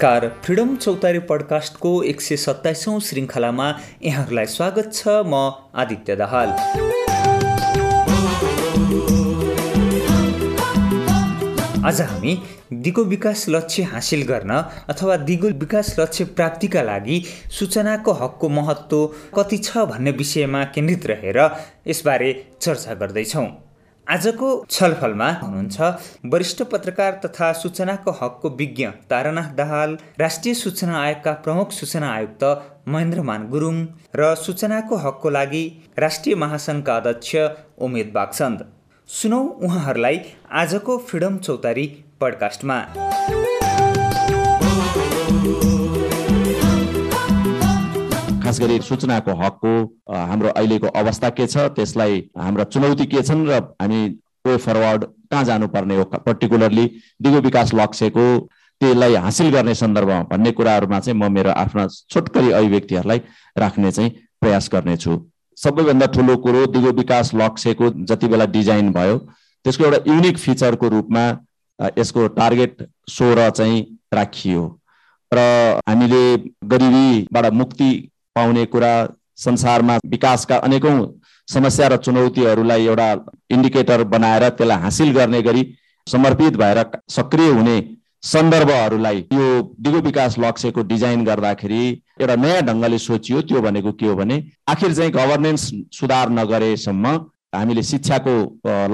नमस्कार। फ्रिडम चौतारी पडकास्टको एक सय सत्ताइसौँ श्रृङ्खलामा यहाँहरूलाई स्वागत छ म आदित्य दाहाल। आज हामी दिगो विकास लक्ष्य हासिल गर्न अथवा दिगो विकास लक्ष्य प्राप्तिका लागि सूचनाको हकको महत्त्व कति छ भन्ने विषयमा केन्द्रित रहेर यसबारे चर्चा गर्दैछौँ। आजको छलफलमा हुनुहुन्छ वरिष्ठ पत्रकार तथा सूचनाको हकको विज्ञ तारानाथ दाहाल राष्ट्रिय सूचना आयोगका प्रमुख सूचना आयुक्त महेन्द्रमान गुरुङ र सूचनाको हकको लागि राष्ट्रिय महासङ्घका अध्यक्ष उमेद बागसन्द सुनौ उहाँहरूलाई आजको फ्रिडम चौतारी पडकास्टमा। खास गरी सूचनाको हकको हाम्रो अहिलेको अवस्था के छ त्यसलाई हाम्रा चुनौती के छन् र हामी वे फरवर्ड कहाँ जानुपर्ने हो पर्टिकुलरली दिगो विकास लक्ष्यको त्यसलाई हासिल गर्ने सन्दर्भमा भन्ने कुराहरूमा चाहिँ म मेरो आफ्ना छोटकरी अभिव्यक्तिहरूलाई राख्ने चाहिँ प्रयास गर्नेछु। सबैभन्दा ठुलो कुरो दिगो विकास लक्ष्यको जति बेला डिजाइन भयो त्यसको एउटा युनिक फिचरको रूपमा यसको टार्गेट सोह्र चाहिँ राखियो। र हामीले गरिबीबाट मुक्ति पाउने कुरा संसारमा विकासका अनेकौँ समस्या र चुनौतीहरूलाई एउटा इन्डिकेटर बनाएर त्यसलाई हासिल गर्ने गरी समर्पित भएर सक्रिय हुने सन्दर्भहरूलाई यो दिगो विकास लक्ष्यको डिजाइन गर्दाखेरि एउटा नयाँ ढङ्गले सोचियो त्यो भनेको के हो भने आखिर चाहिँ गभर्नेन्स सुधार नगरेसम्म हामीले शिक्षाको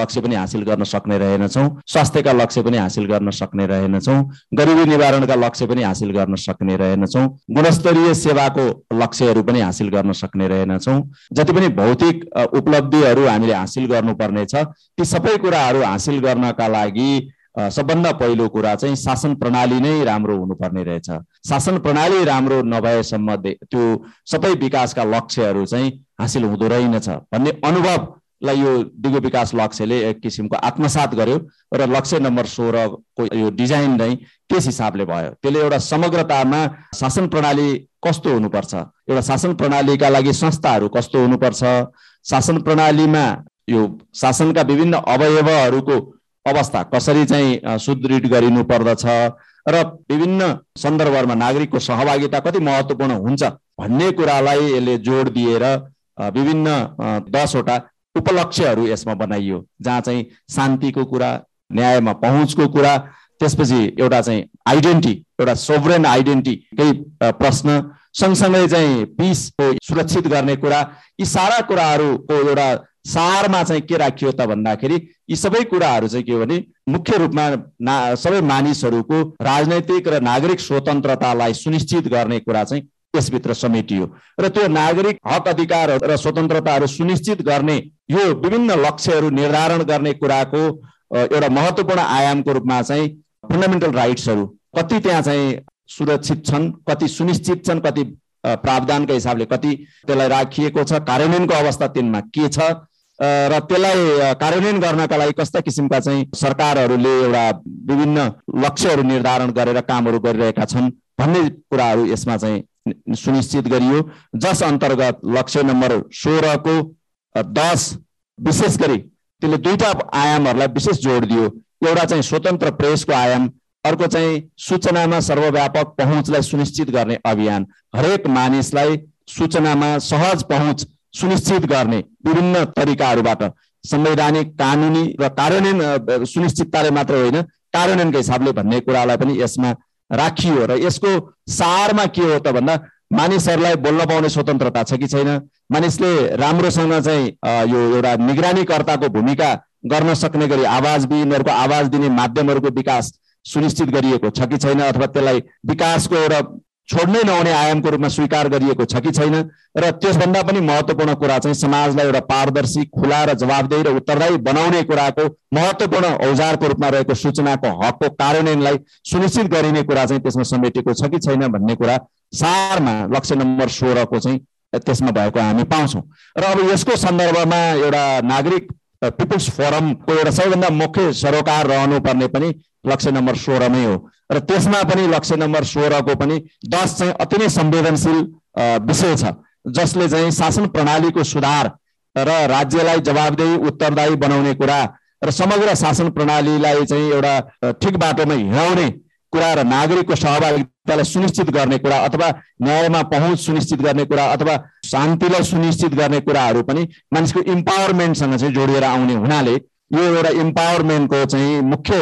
लक्ष्य पनि हासिल गर्न सक्ने रहेनछौँ स्वास्थ्यका लक्ष्य पनि हासिल गर्न सक्ने रहेनछौँ गरिबी निवारणका लक्ष्य पनि हासिल गर्न सक्ने रहेनछौँ गुणस्तरीय सेवाको लक्ष्यहरू पनि हासिल गर्न सक्ने रहेनछौँ। जति पनि भौतिक उपलब्धिहरू हामीले हासिल गर्नुपर्ने छ ती सबै कुराहरू हासिल गर्नका लागि सबभन्दा पहिलो कुरा चाहिँ शासन प्रणाली नै राम्रो हुनुपर्ने रहेछ। शासन प्रणाली राम्रो नभएसम्म त्यो सबै विकासका लक्ष्यहरू चाहिँ हासिल हुँदो रहेनछ भन्ने अनुभव लाई यो दिगो विकास लक्ष्यले एक किसिमको आत्मसात गर्यो र लक्ष्य नम्बर सोह्रको यो डिजाइन नै त्यस हिसाबले भयो। त्यसले एउटा समग्रतामा शासन प्रणाली कस्तो हुनुपर्छ? एउटा शासन प्रणालीका लागि संस्थाहरू कस्तो हुनुपर्छ? शासन प्रणालीमा यो शासनका विभिन्न अवयवहरूको अवस्था कसरी चाहिँ सुदृढ गरिनु पर्दछ र विभिन्न सन्दर्भहरूमा नागरिकको सहभागिता कति महत्त्वपूर्ण हुन्छ भन्ने कुरालाई यसले जोड दिएर विभिन्न दसवटा उपलक्ष्यहरू यसमा बनाइयो जहाँ चाहिँ शान्तिको कुरा न्यायमा पहुँचको कुरा त्यसपछि एउटा चाहिँ आइडेन्टी एउटा सोभरेन आइडेन्टी केही प्रश्न सँगसँगै चाहिँ पिसको सुरक्षित गर्ने कुरा यी सारा कुराहरूको एउटा सारमा चाहिँ के राखियो त भन्दाखेरि यी सबै कुराहरू चाहिँ के हो भने मुख्य रूपमा ना सबै मानिसहरूको राजनैतिक र नागरिक स्वतन्त्रतालाई सुनिश्चित गर्ने कुरा चाहिँ त्यसभित्र समेटियो। र त्यो नागरिक हक अधिकार र स्वतन्त्रताहरू सुनिश्चित गर्ने यो विभिन्न लक्ष्यहरू निर्धारण गर्ने कुराको एउटा महत्त्वपूर्ण आयामको रूपमा चाहिँ फन्डामेन्टल राइट्सहरू कति त्यहाँ चाहिँ सुरक्षित छन् कति सुनिश्चित छन् कति प्रावधानका हिसाबले कति त्यसलाई राखिएको छ कार्यान्वयनको अवस्था तिनमा के छ र त्यसलाई कार्यान्वयन गर्नका लागि कस्ता किसिमका चाहिँ सरकारहरूले एउटा विभिन्न लक्ष्यहरू निर्धारण गरेर कामहरू गरिरहेका छन् भन्ने कुराहरू यसमा चाहिँ सुनिश्चित गरियो जस अन्तर्गत लक्ष्य नम्बर सोह्रको दस विशेष गरी त्यसले दुईटा आयामहरूलाई विशेष जोड दियो। एउटा चाहिँ स्वतन्त्र प्रेसको आयाम अर्को चाहिँ सूचनामा सर्वव्यापक पहुँचलाई सुनिश्चित गर्ने अभियान। हरेक मानिसलाई सूचनामा सहज पहुँच सुनिश्चित गर्ने विभिन्न तरिकाहरूबाट। संवैधानिक कानुनी र कार्यान्वयन सुनिश्चितताले मात्र होइन कार्यान्वयनको हिसाबले भन्ने कुरालाई पनि यसमा राखियो र यसको सारमा के हो त भन्दा मानिसहरूलाई बोल्न पाउने स्वतन्त्रता छ कि छैन? मानिसले राम्रोसँग चाहिँ यो एउटा निगरानीकर्ताको भूमिका गर्न सक्ने गरी आवाज यिनीहरूको आवाज दिने माध्यमहरूको विकास सुनिश्चित गरिएको छ कि छैन? अथवा त्यसलाई विकासको एउटा छोड्नै नहुने आयामको रूपमा स्वीकार गरिएको छ कि छैन? र त्यसभन्दा पनि महत्त्वपूर्ण कुरा चाहिँ समाजलाई एउटा पारदर्शी खुला र जवाबदेही र उत्तरदायी बनाउने कुराको महत्त्वपूर्ण औजारको रूपमा रहेको सूचनाको हकको कार्यान्वयनलाई सुनिश्चित गरिने कुरा चाहिँ त्यसमा समेटिएको छ कि छैन भन्ने कुरा सारमा लक्ष्य नम्बर सोह्रको चाहिँ त्यसमा भएको हामी पाउँछौँ। र अब यसको सन्दर्भमा एउटा नागरिक पिपुल्स फोरमको एउटा सबैभन्दा मुख्य सरोकार रहनुपर्ने पनि लक्ष्य नम्बर सोह्रमै हो र त्यसमा पनि लक्ष्य नम्बर सोह्रको पनि दस चाहिँ अति नै संवेदनशील विषय छ जसले चाहिँ शासन प्रणालीको सुधार र राज्यलाई जवाबदेही उत्तरदायी बनाउने कुरा र समग्र शासन प्रणालीलाई चाहिँ एउटा ठिक बाटोमा हिँडाउने कुरा र नागरिकको सहभागिता त्यसलाई सुनिश्चित गर्ने कुरा अथवा न्यायमा पहुँच सुनिश्चित गर्ने कुरा अथवा शान्तिलाई सुनिश्चित गर्ने कुराहरू पनि मानिसको इम्पावरमेन्टसँग चाहिँ जोडिएर आउने हुनाले यो एउटा इम्पावरमेन्टको चाहिँ मुख्य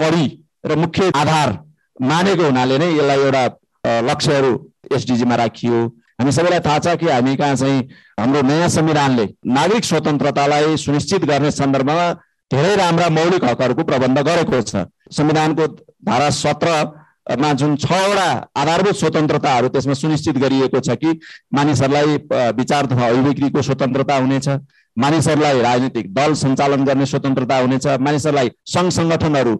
कडी र मुख्य आधार मानेको हुनाले नै यसलाई एउटा लक्ष्यहरू एसडिजीमा राखियो। हामी सबैलाई थाहा छ कि हामी कहाँ चाहिँ हाम्रो नयाँ संविधानले नागरिक स्वतन्त्रतालाई सुनिश्चित गर्ने सन्दर्भमा धेरै राम्रा मौलिक हकहरूको प्रबन्ध गरेको छ। संविधानको धारा सत्रमा जुन छवटा आधारभूत स्वतन्त्रताहरू त्यसमा सुनिश्चित गरिएको छ कि मानिसहरूलाई विचार तथा अभिव्यक्तिको स्वतन्त्रता हुनेछ। मानिसहरूलाई राजनीतिक दल सञ्चालन गर्ने स्वतन्त्रता हुनेछ मानिसहरूलाई सङ्घ सङ्गठनहरू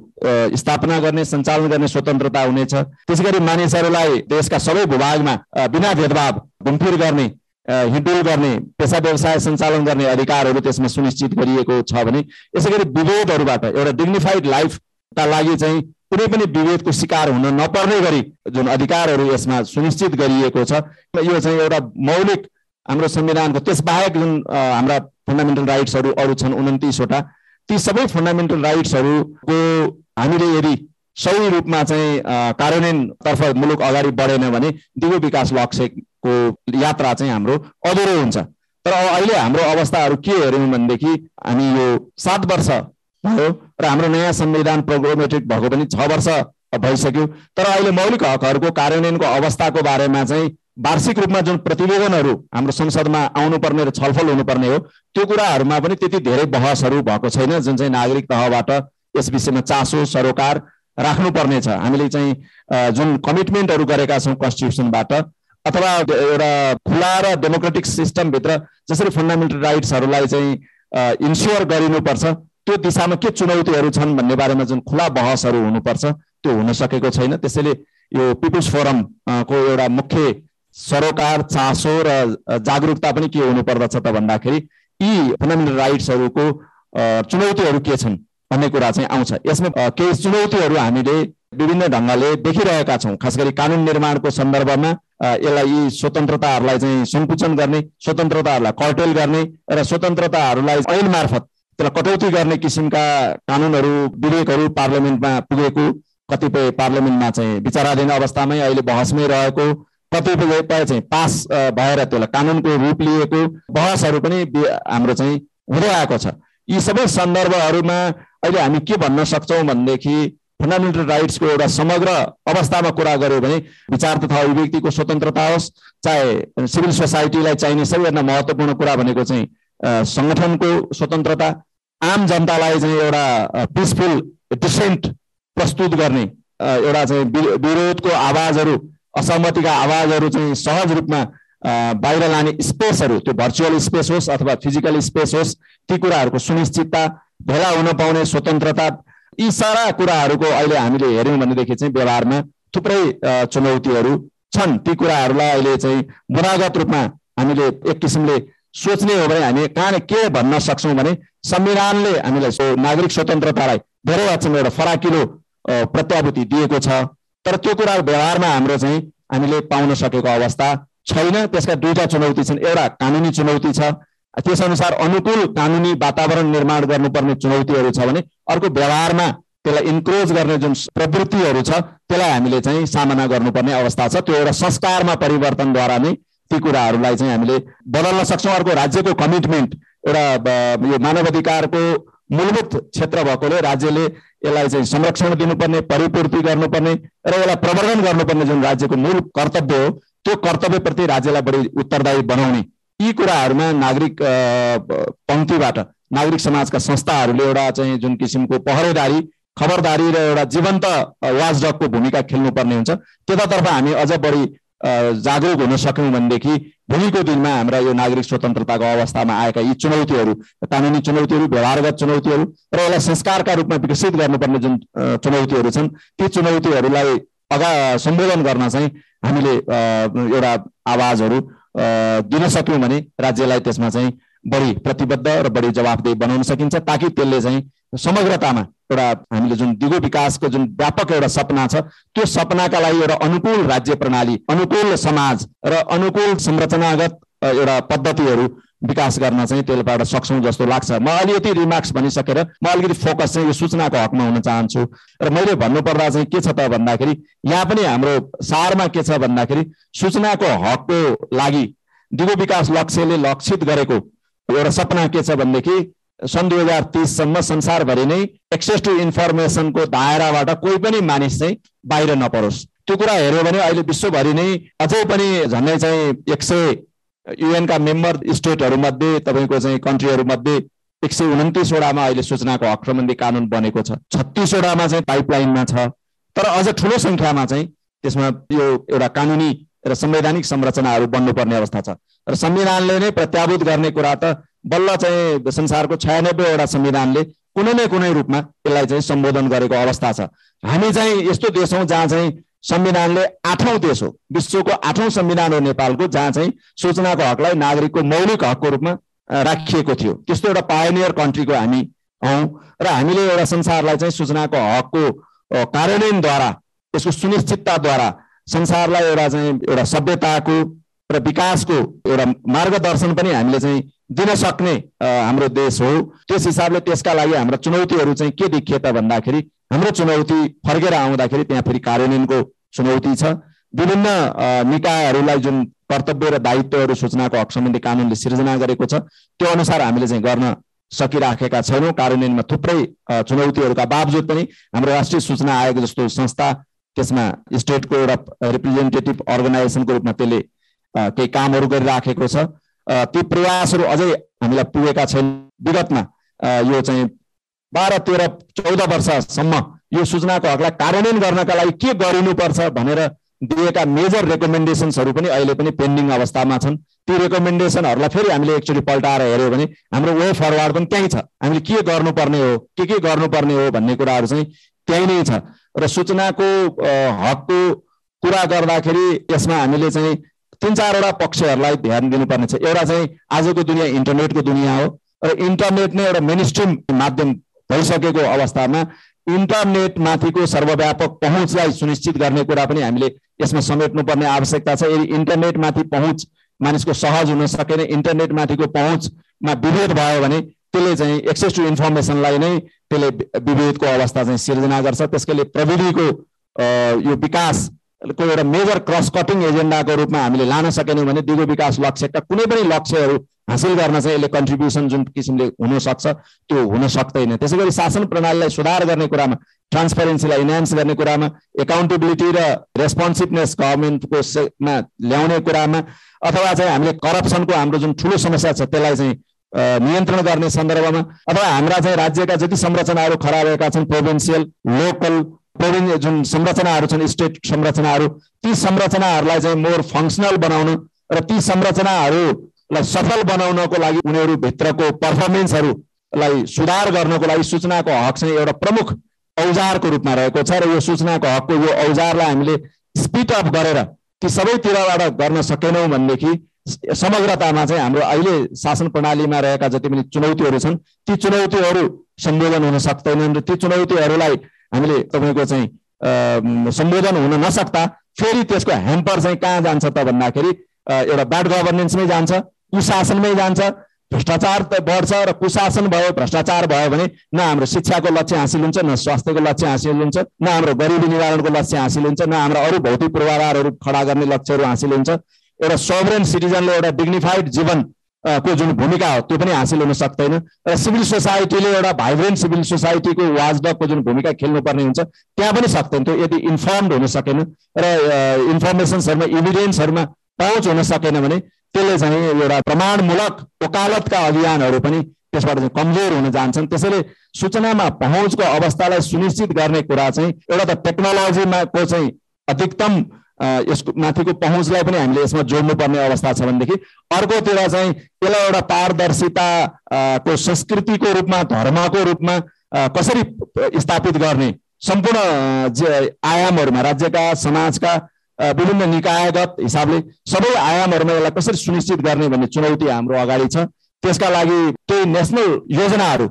स्थापना गर्ने सञ्चालन गर्ने स्वतन्त्रता हुनेछ। त्यसै गरी मानिसहरूलाई देशका सबै भूभागमा बिना भेदभाव घुमफिर गर्ने हिँडुल गर्ने पेसा व्यवसाय सञ्चालन गर्ने अधिकारहरू त्यसमा सुनिश्चित गरिएको छ भने यसै गरी विभेदहरूबाट एउटा डिग्निफाइड लाइफका लागि चाहिँ कुनै पनि विभेदको शिकार हुन नपर्ने गरी जुन अधिकारहरू यसमा सुनिश्चित गरिएको छ यो चाहिँ एउटा मौलिक हाम्रो संविधानको त्यसबाहेक जुन हाम्रा फन्डामेन्टल राइट्सहरू अरू छन् उन्तिसवटा। ती सबै फन्डामेन्टल राइट्सहरूको हामीले यदि सही रूपमा चाहिँ कार्यान्वयनतर्फ मुलुक अगाडि बढेन भने दिगो विकास लक्ष्यको यात्रा चाहिँ हाम्रो अधुरो हुन्छ। तर अहिले हाम्रो अवस्थाहरू के हेऱ्यौँ भनेदेखि हामी यो सात वर्ष भयो र हाम्रो नयाँ संविधान प्रोग्रामेटिक भएको पनि छ वर्ष भइसक्यो। तर अहिले मौलिक हकहरूको कार्यान्वयनको अवस्थाको बारेमा चाहिँ वार्षिक रूपमा जुन प्रतिवेदनहरू हाम्रो संसदमा आउनुपर्ने र छलफल हुनुपर्ने हो त्यो कुराहरूमा पनि त्यति धेरै बहसहरू भएको छैन जुन चाहिँ नागरिक तहबाट यस विषयमा चासो सरोकार राख्नुपर्ने छ। हामीले चाहिँ जुन कमिटमेन्टहरू गरेका छौँ कन्स्टिट्युसनबाट अथवा एउटा खुला र डेमोक्रेटिक सिस्टमभित्र जसरी फन्डामेन्टल राइट्सहरूलाई चाहिँ इन्स्योर गरिनुपर्छ त्यो दिशामा के चुनौतीहरू छन् भन्ने बारेमा जुन खुला बहसहरू हुनुपर्छ त्यो हुन सकेको छैन। त्यसैले यो पिपुल्स फोरमको एउटा मुख्य सरोकार चासो र जागरुकता पनि के हुनुपर्दछ त भन्दाखेरि यी फन्डामेन्टल राइट्सहरूको चुनौतीहरू के छन् भन्ने कुरा चाहिँ आउँछ। यसमा केही चुनौतीहरू हामीले विभिन्न ढङ्गले देखिरहेका छौँ। खास गरी कानुन निर्माणको सन्दर्भमा यसलाई यी स्वतन्त्रताहरूलाई चाहिँ सङ्कुचन गर्ने स्वतन्त्रताहरूलाई कर्टेल गर्ने र स्वतन्त्रताहरूलाई ऐन मार्फत त्यसलाई कटौती गर्ने किसिमका कानुनहरू विधेयकहरू पार्लियामेन्टमा पुगेको कतिपय पार्लियामेन्टमा चाहिँ विचाराधीन अवस्थामै अहिले बहसमै रहेको कतिपय चाहिँ पास भएर त्यसलाई कानुनको रूप लिएको बहसहरू पनि हाम्रो चाहिँ हुँदै आएको छ। यी सबै सन्दर्भहरूमा अहिले हामी के भन्न सक्छौँ भनेदेखि फन्डामेन्टल राइट्सको एउटा समग्र अवस्थामा कुरा गऱ्यो भने विचार तथा अभिव्यक्तिको स्वतन्त्रता होस् चाहे सिभिल सोसाइटीलाई चाहिने सबैभन्दा महत्त्वपूर्ण कुरा भनेको चाहिँ सङ्गठनको स्वतन्त्रता आम जनतालाई चाहिँ एउटा पिसफुल डिसेन्ट प्रस्तुत गर्ने एउटा चाहिँ विरोधको आवाजहरू असहमतिका आवाजहरू चाहिँ सहज रूपमा बाहिर लाने स्पेसहरू त्यो भर्चुअल स्पेस होस् अथवा फिजिकल स्पेस होस् ती कुराहरूको सुनिश्चितता भेला हुन पाउने स्वतन्त्रता यी सारा कुराहरूको अहिले हामीले हेऱ्यौँ भनेदेखि चाहिँ व्यवहारमा थुप्रै चुनौतीहरू छन्। ती कुराहरूलाई अहिले चाहिँ बुनागत रूपमा हामीले एक किसिमले सोच्ने हो भने हामी कहाँ के भन्न सक्छौँ भने संविधानले हामीलाई नागरिक स्वतन्त्रतालाई धेरै हदसम्म एउटा फराकिलो प्रत्याभूति दिएको छ। तर त्यो कुरा व्यवहारमा हाम्रो चाहिँ हामीले पाउन सकेको अवस्था छैन। त्यसका दुईवटा चुनौती छन्। एउटा कानुनी चुनौती छ। त्यसअनुसार अनुकूल कानुनी वातावरण निर्माण गर्नुपर्ने चुनौतीहरू छ भने अर्को व्यवहारमा त्यसलाई इन्क्रोज गर्ने जुन प्रवृत्तिहरू छ त्यसलाई हामीले चाहिँ सामना गर्नुपर्ने अवस्था छ। त्यो एउटा संस्कारमा परिवर्तनद्वारा नै ती कुराहरूलाई चाहिँ हामीले बदल्न सक्छौँ। अर्को राज्यको कमिटमेन्ट एउटा यो मानव अधिकारको मूलभूत क्षेत्र भएकोले राज्यले यसलाई चाहिँ संरक्षण दिनुपर्ने परिपूर्ति गर्नुपर्ने र यसलाई प्रवर्धन गर्नुपर्ने जुन राज्यको मूल कर्तव्य हो त्यो कर्तव्यप्रति राज्यलाई बढी उत्तरदायी बनाउने यी कुराहरूमा नागरिक पङ्क्तिबाट नागरिक समाजका संस्थाहरूले एउटा चाहिँ जुन किसिमको पहरेदारी खबरदारी र एउटा जीवन्त वाचडगको भूमिका खेल्नुपर्ने हुन्छ। त्यतातर्फ हामी अझ बढी जागरुक हुन सक्यौँ भनेदेखि भोलिको दिनमा हाम्रा यो नागरिक स्वतन्त्रताको अवस्थामा आएका यी चुनौतीहरू कानुनी चुनौतीहरू व्यवहारगत चुनौतीहरू र यसलाई संस्कारका रूपमा विकसित गर्नुपर्ने जुन चुनौतीहरू छन् ती चुनौतीहरूलाई अगा सम्बोधन गर्न चाहिँ हामीले एउटा आवाजहरू दिन सक्यौँ भने राज्यलाई त्यसमा चाहिँ बढी प्रतिबद्ध र बढी जवाफदेही बनाउन सकिन्छ ताकि त्यसले चाहिँ समग्रतामा एउटा हामीले जुन दिगो विकासको जुन व्यापक एउटा सपना छ त्यो सपनाका लागि एउटा अनुकूल राज्य प्रणाली अनुकूल समाज र अनुकूल संरचनागत एउटा पद्धतिहरू विकास गर्न चाहिँ त्यसबाट सक्छौँ जस्तो लाग्छ। म अलिकति रिमार्क्स भनिसकेर म अलिकति फोकस चाहिँ यो सूचनाको हकमा हुन चाहन्छु। र मैले भन्नुपर्दा चाहिँ के छ त भन्दाखेरि यहाँ पनि हाम्रो सारमा के छ भन्दाखेरि सूचनाको हकको लागि दिगो विकास लक्ष्यले लक्षित गरेको एउटा सपना के छ भनेदेखि सन् दुई हजार तिससम्म संसारभरि नै एक्सेस टु इन्फर्मेसनको दायराबाट कोही पनि मानिस चाहिँ बाहिर नपरोस्। त्यो कुरा हेऱ्यो भने अहिले विश्वभरि नै अझै पनि झन्डै चाहिँ एक सय युएनका मेम्बर स्टेटहरूमध्ये तपाईँको चाहिँ कन्ट्रीहरूमध्ये एक सय उन्तिसवटामा अहिले सूचनाको हक सम्बन्धी कानुन बनेको छ। छत्तिसवटामा चाहिँ पाइपलाइनमा छ। तर अझ ठुलो सङ्ख्यामा चाहिँ त्यसमा यो एउटा कानुनी र संवैधानिक संरचनाहरू बन्नुपर्ने अवस्था छ। र संविधानले नै प्रत्याभूत गर्ने कुरा त बल्ल चाहिँ संसारको छयानब्बेवटा संविधानले कुनै न कुनै रूपमा यसलाई चाहिँ सम्बोधन गरेको अवस्था छ। हामी चाहिँ यस्तो देश हौँ जहाँ चाहिँ संविधानले आठौँ देश हो। विश्वको आठौँ संविधान हो नेपालको जहाँ चाहिँ सूचनाको हकलाई नागरिकको मौलिक हकको रूपमा राखिएको थियो। त्यस्तो एउटा पायोनियर कन्ट्रीको हामी हौँ र हामीले एउटा संसारलाई चाहिँ सूचनाको हकको कार्यान्वयनद्वारा यसको सुनिश्चितताद्वारा संसारलाई एउटा चाहिँ एउटा सभ्यताको र विकासको एउटा मार्गदर्शन पनि हामीले चाहिँ दिन सक्ने हाम्रो देश हो। त्यस हिसाबले त्यसका लागि हाम्रा चुनौतीहरू चाहिँ के देखिए त भन्दाखेरि हाम्रो चुनौती फर्केर आउँदाखेरि त्यहाँ फेरि कार्यान्वयनको चुनौती छ। विभिन्न निकायहरूलाई जुन कर्तव्य र दायित्वहरू सूचनाको हक सम्बन्धी कानुनले सिर्जना गरेको छ त्यो अनुसार हामीले चाहिँ गर्न सकिराखेका छैनौँ। कार्यान्वयनमा थुप्रै चुनौतीहरूका बावजुद पनि हाम्रो राष्ट्रिय सूचना आयोग जस्तो संस्था त्यसमा स्टेटको एउटा रिप्रेजेन्टेटिभ अर्गनाइजेसनको रूपमा त्यसले केही कामहरू गरिराखेको छ। ती प्रयासहरू अझै हामीलाई पुगेका छैन। विगतमा यो चाहिँ बाह्र तेह्र चौध वर्षसम्म यो सूचनाको हकलाई कार्यान्वयन गर्नका लागि के गरिनुपर्छ भनेर दिएका मेजर रेकमेन्डेसन्सहरू पनि अहिले पनि पेन्डिङ अवस्थामा छन्। ती रेकमेन्डेसनहरूलाई फेरि हामीले एकचोटि पल्टाएर हेऱ्यौँ भने हाम्रो वे फरवार्ड पनि त्यहीँ छ। हामीले के गर्नुपर्ने हो के के गर्नुपर्ने हो भन्ने कुराहरू चाहिँ त्यहीँ नै छ। र सूचनाको हकको कुरा गर्दाखेरि यसमा हामीले चाहिँ तिन चारवटा पक्षहरूलाई ध्यान दिनुपर्ने छ एउटा चाहिँ आजको दुनियाँ इन्टरनेटको दुनियाँ हो र इन्टरनेट नै एउटा मेन स्ट्रिम माध्यम भइसकेको अवस्थामा इन्टरनेट माथिको सर्वव्यापक पहुँचलाई सुनिश्चित गर्ने कुरा पनि हामीले यसमा समेट्नुपर्ने आवश्यकता छ। यदि इन्टरनेटमाथि पहुँच मानिसको सहज हुन सकेन इन्टरनेटमाथिको पहुँचमा विभेद भयो भने त्यसले चाहिँ एक्सेस टु इन्फर्मेसनलाई नै त्यसले विभेदको अवस्था चाहिँ सिर्जना गर्छ। त्यसैले प्रविधिको यो विकास को एउटा मेजर क्रस कटिङ एजेन्डाको रूपमा हामीले लान सकेनौँ भने दिगो विकास लक्ष्यका कुनै पनि लक्ष्यहरू हासिल गर्न चाहिँ यसले कन्ट्रिब्युसन जुन किसिमले हुनसक्छ त्यो हुन सक्दैन। त्यसै गरी शासन प्रणालीलाई सुधार गर्ने कुरामा ट्रान्सपेरेन्सीलाई इन्हान्स गर्ने कुरामा एकाउन्टेबिलिटी र रेस्पोन्सिभनेस गभर्मेन्टको मा ल्याउने कुरामा अथवा चाहिँ हामीले करप्सनको हाम्रो जुन ठुलो समस्या छ त्यसलाई चाहिँ नियन्त्रण गर्ने सन्दर्भमा अथवा हाम्रा चाहिँ राज्यका जति संरचनाहरू खराब भएका छन् प्रोभिन्सियल लोकल प्रोभिन् जुन संरचनाहरू छन् स्टेट संरचनाहरू ती संरचनाहरूलाई चाहिँ मोर फङ्सनल बनाउन र ती संरचनाहरूलाई सफल बनाउनको लागि उनीहरूभित्रको पर्फर्मेन्सहरूलाई सुधार गर्नको लागि सूचनाको हक चाहिँ एउटा प्रमुख औजारको रूपमा रहेको छ र यो सूचनाको हकको यो औजारलाई हामीले स्पिड अप गरेर ती सबैतिरबाट गर्न सकेनौँ भनेदेखि समग्रतामा चाहिँ हाम्रो अहिले शासन प्रणालीमा रहेका जति पनि चुनौतीहरू छन् ती चुनौतीहरू सम्बोधन हुन सक्दैनन् र ती चुनौतीहरूलाई हामीले तपाईँको चाहिँ सम्बोधन हुन नसक्दा फेरि त्यसको ह्याम्पर चाहिँ कहाँ जान्छ त भन्दाखेरि एउटा ब्याड गभर्नेन्समै जान्छ कुशासनमै जान्छ भ्रष्टाचार त बढ्छ र कुशासन भयो भ्रष्टाचार भयो भने न हाम्रो शिक्षाको लक्ष्य हासिल हुन्छ न स्वास्थ्यको लक्ष्य हासिल हुन्छ न हाम्रो गरिबी निवारणको लक्ष्य हासिल हुन्छ न हाम्रो अरू भौतिक पूर्वाधारहरू खडा गर्ने लक्ष्यहरू हासिल हुन्छ। एउटा सोभरेन सिटिजनले एउटा डिग्निफाइड जीवन को जुन भूमिका हो त्यो पनि हासिल हुन सक्दैन। र सिभिल सोसाइटीले एउटा भाइब्रेन्ट सिभिल सोसाइटीको वाजडकको जुन भूमिका खेल्नुपर्ने हुन्छ त्यहाँ पनि सक्दैन। त्यो यदि इन्फर्मड हुन सकेन र इन्फर्मेसन्सहरूमा इभिडेन्सहरूमा पहुँच हुन सकेन भने त्यसले चाहिँ एउटा प्रमाणमूलक वकालतका अभियानहरू पनि त्यसबाट चाहिँ कमजोर हुन जान्छन्। त्यसैले सूचनामा पहुँचको अवस्थालाई सुनिश्चित गर्ने कुरा चाहिँ एउटा त टेक्नोलोजीमा को चाहिँ अधिकतम यसको माथिको पहुँचलाई पनि हामीले यसमा जोड्नुपर्ने अवस्था छ भनेदेखि अर्कोतिर चाहिँ यसलाई एउटा पारदर्शिताको संस्कृतिको रूपमा धर्मको रूपमा कसरी स्थापित गर्ने सम्पूर्ण आयामहरूमा राज्यका समाजका विभिन्न निकायगत हिसाबले सबै आयामहरूमा यसलाई कसरी सुनिश्चित गर्ने भन्ने चुनौती हाम्रो अगाडि छ। त्यसका लागि केही नेसनल योजनाहरू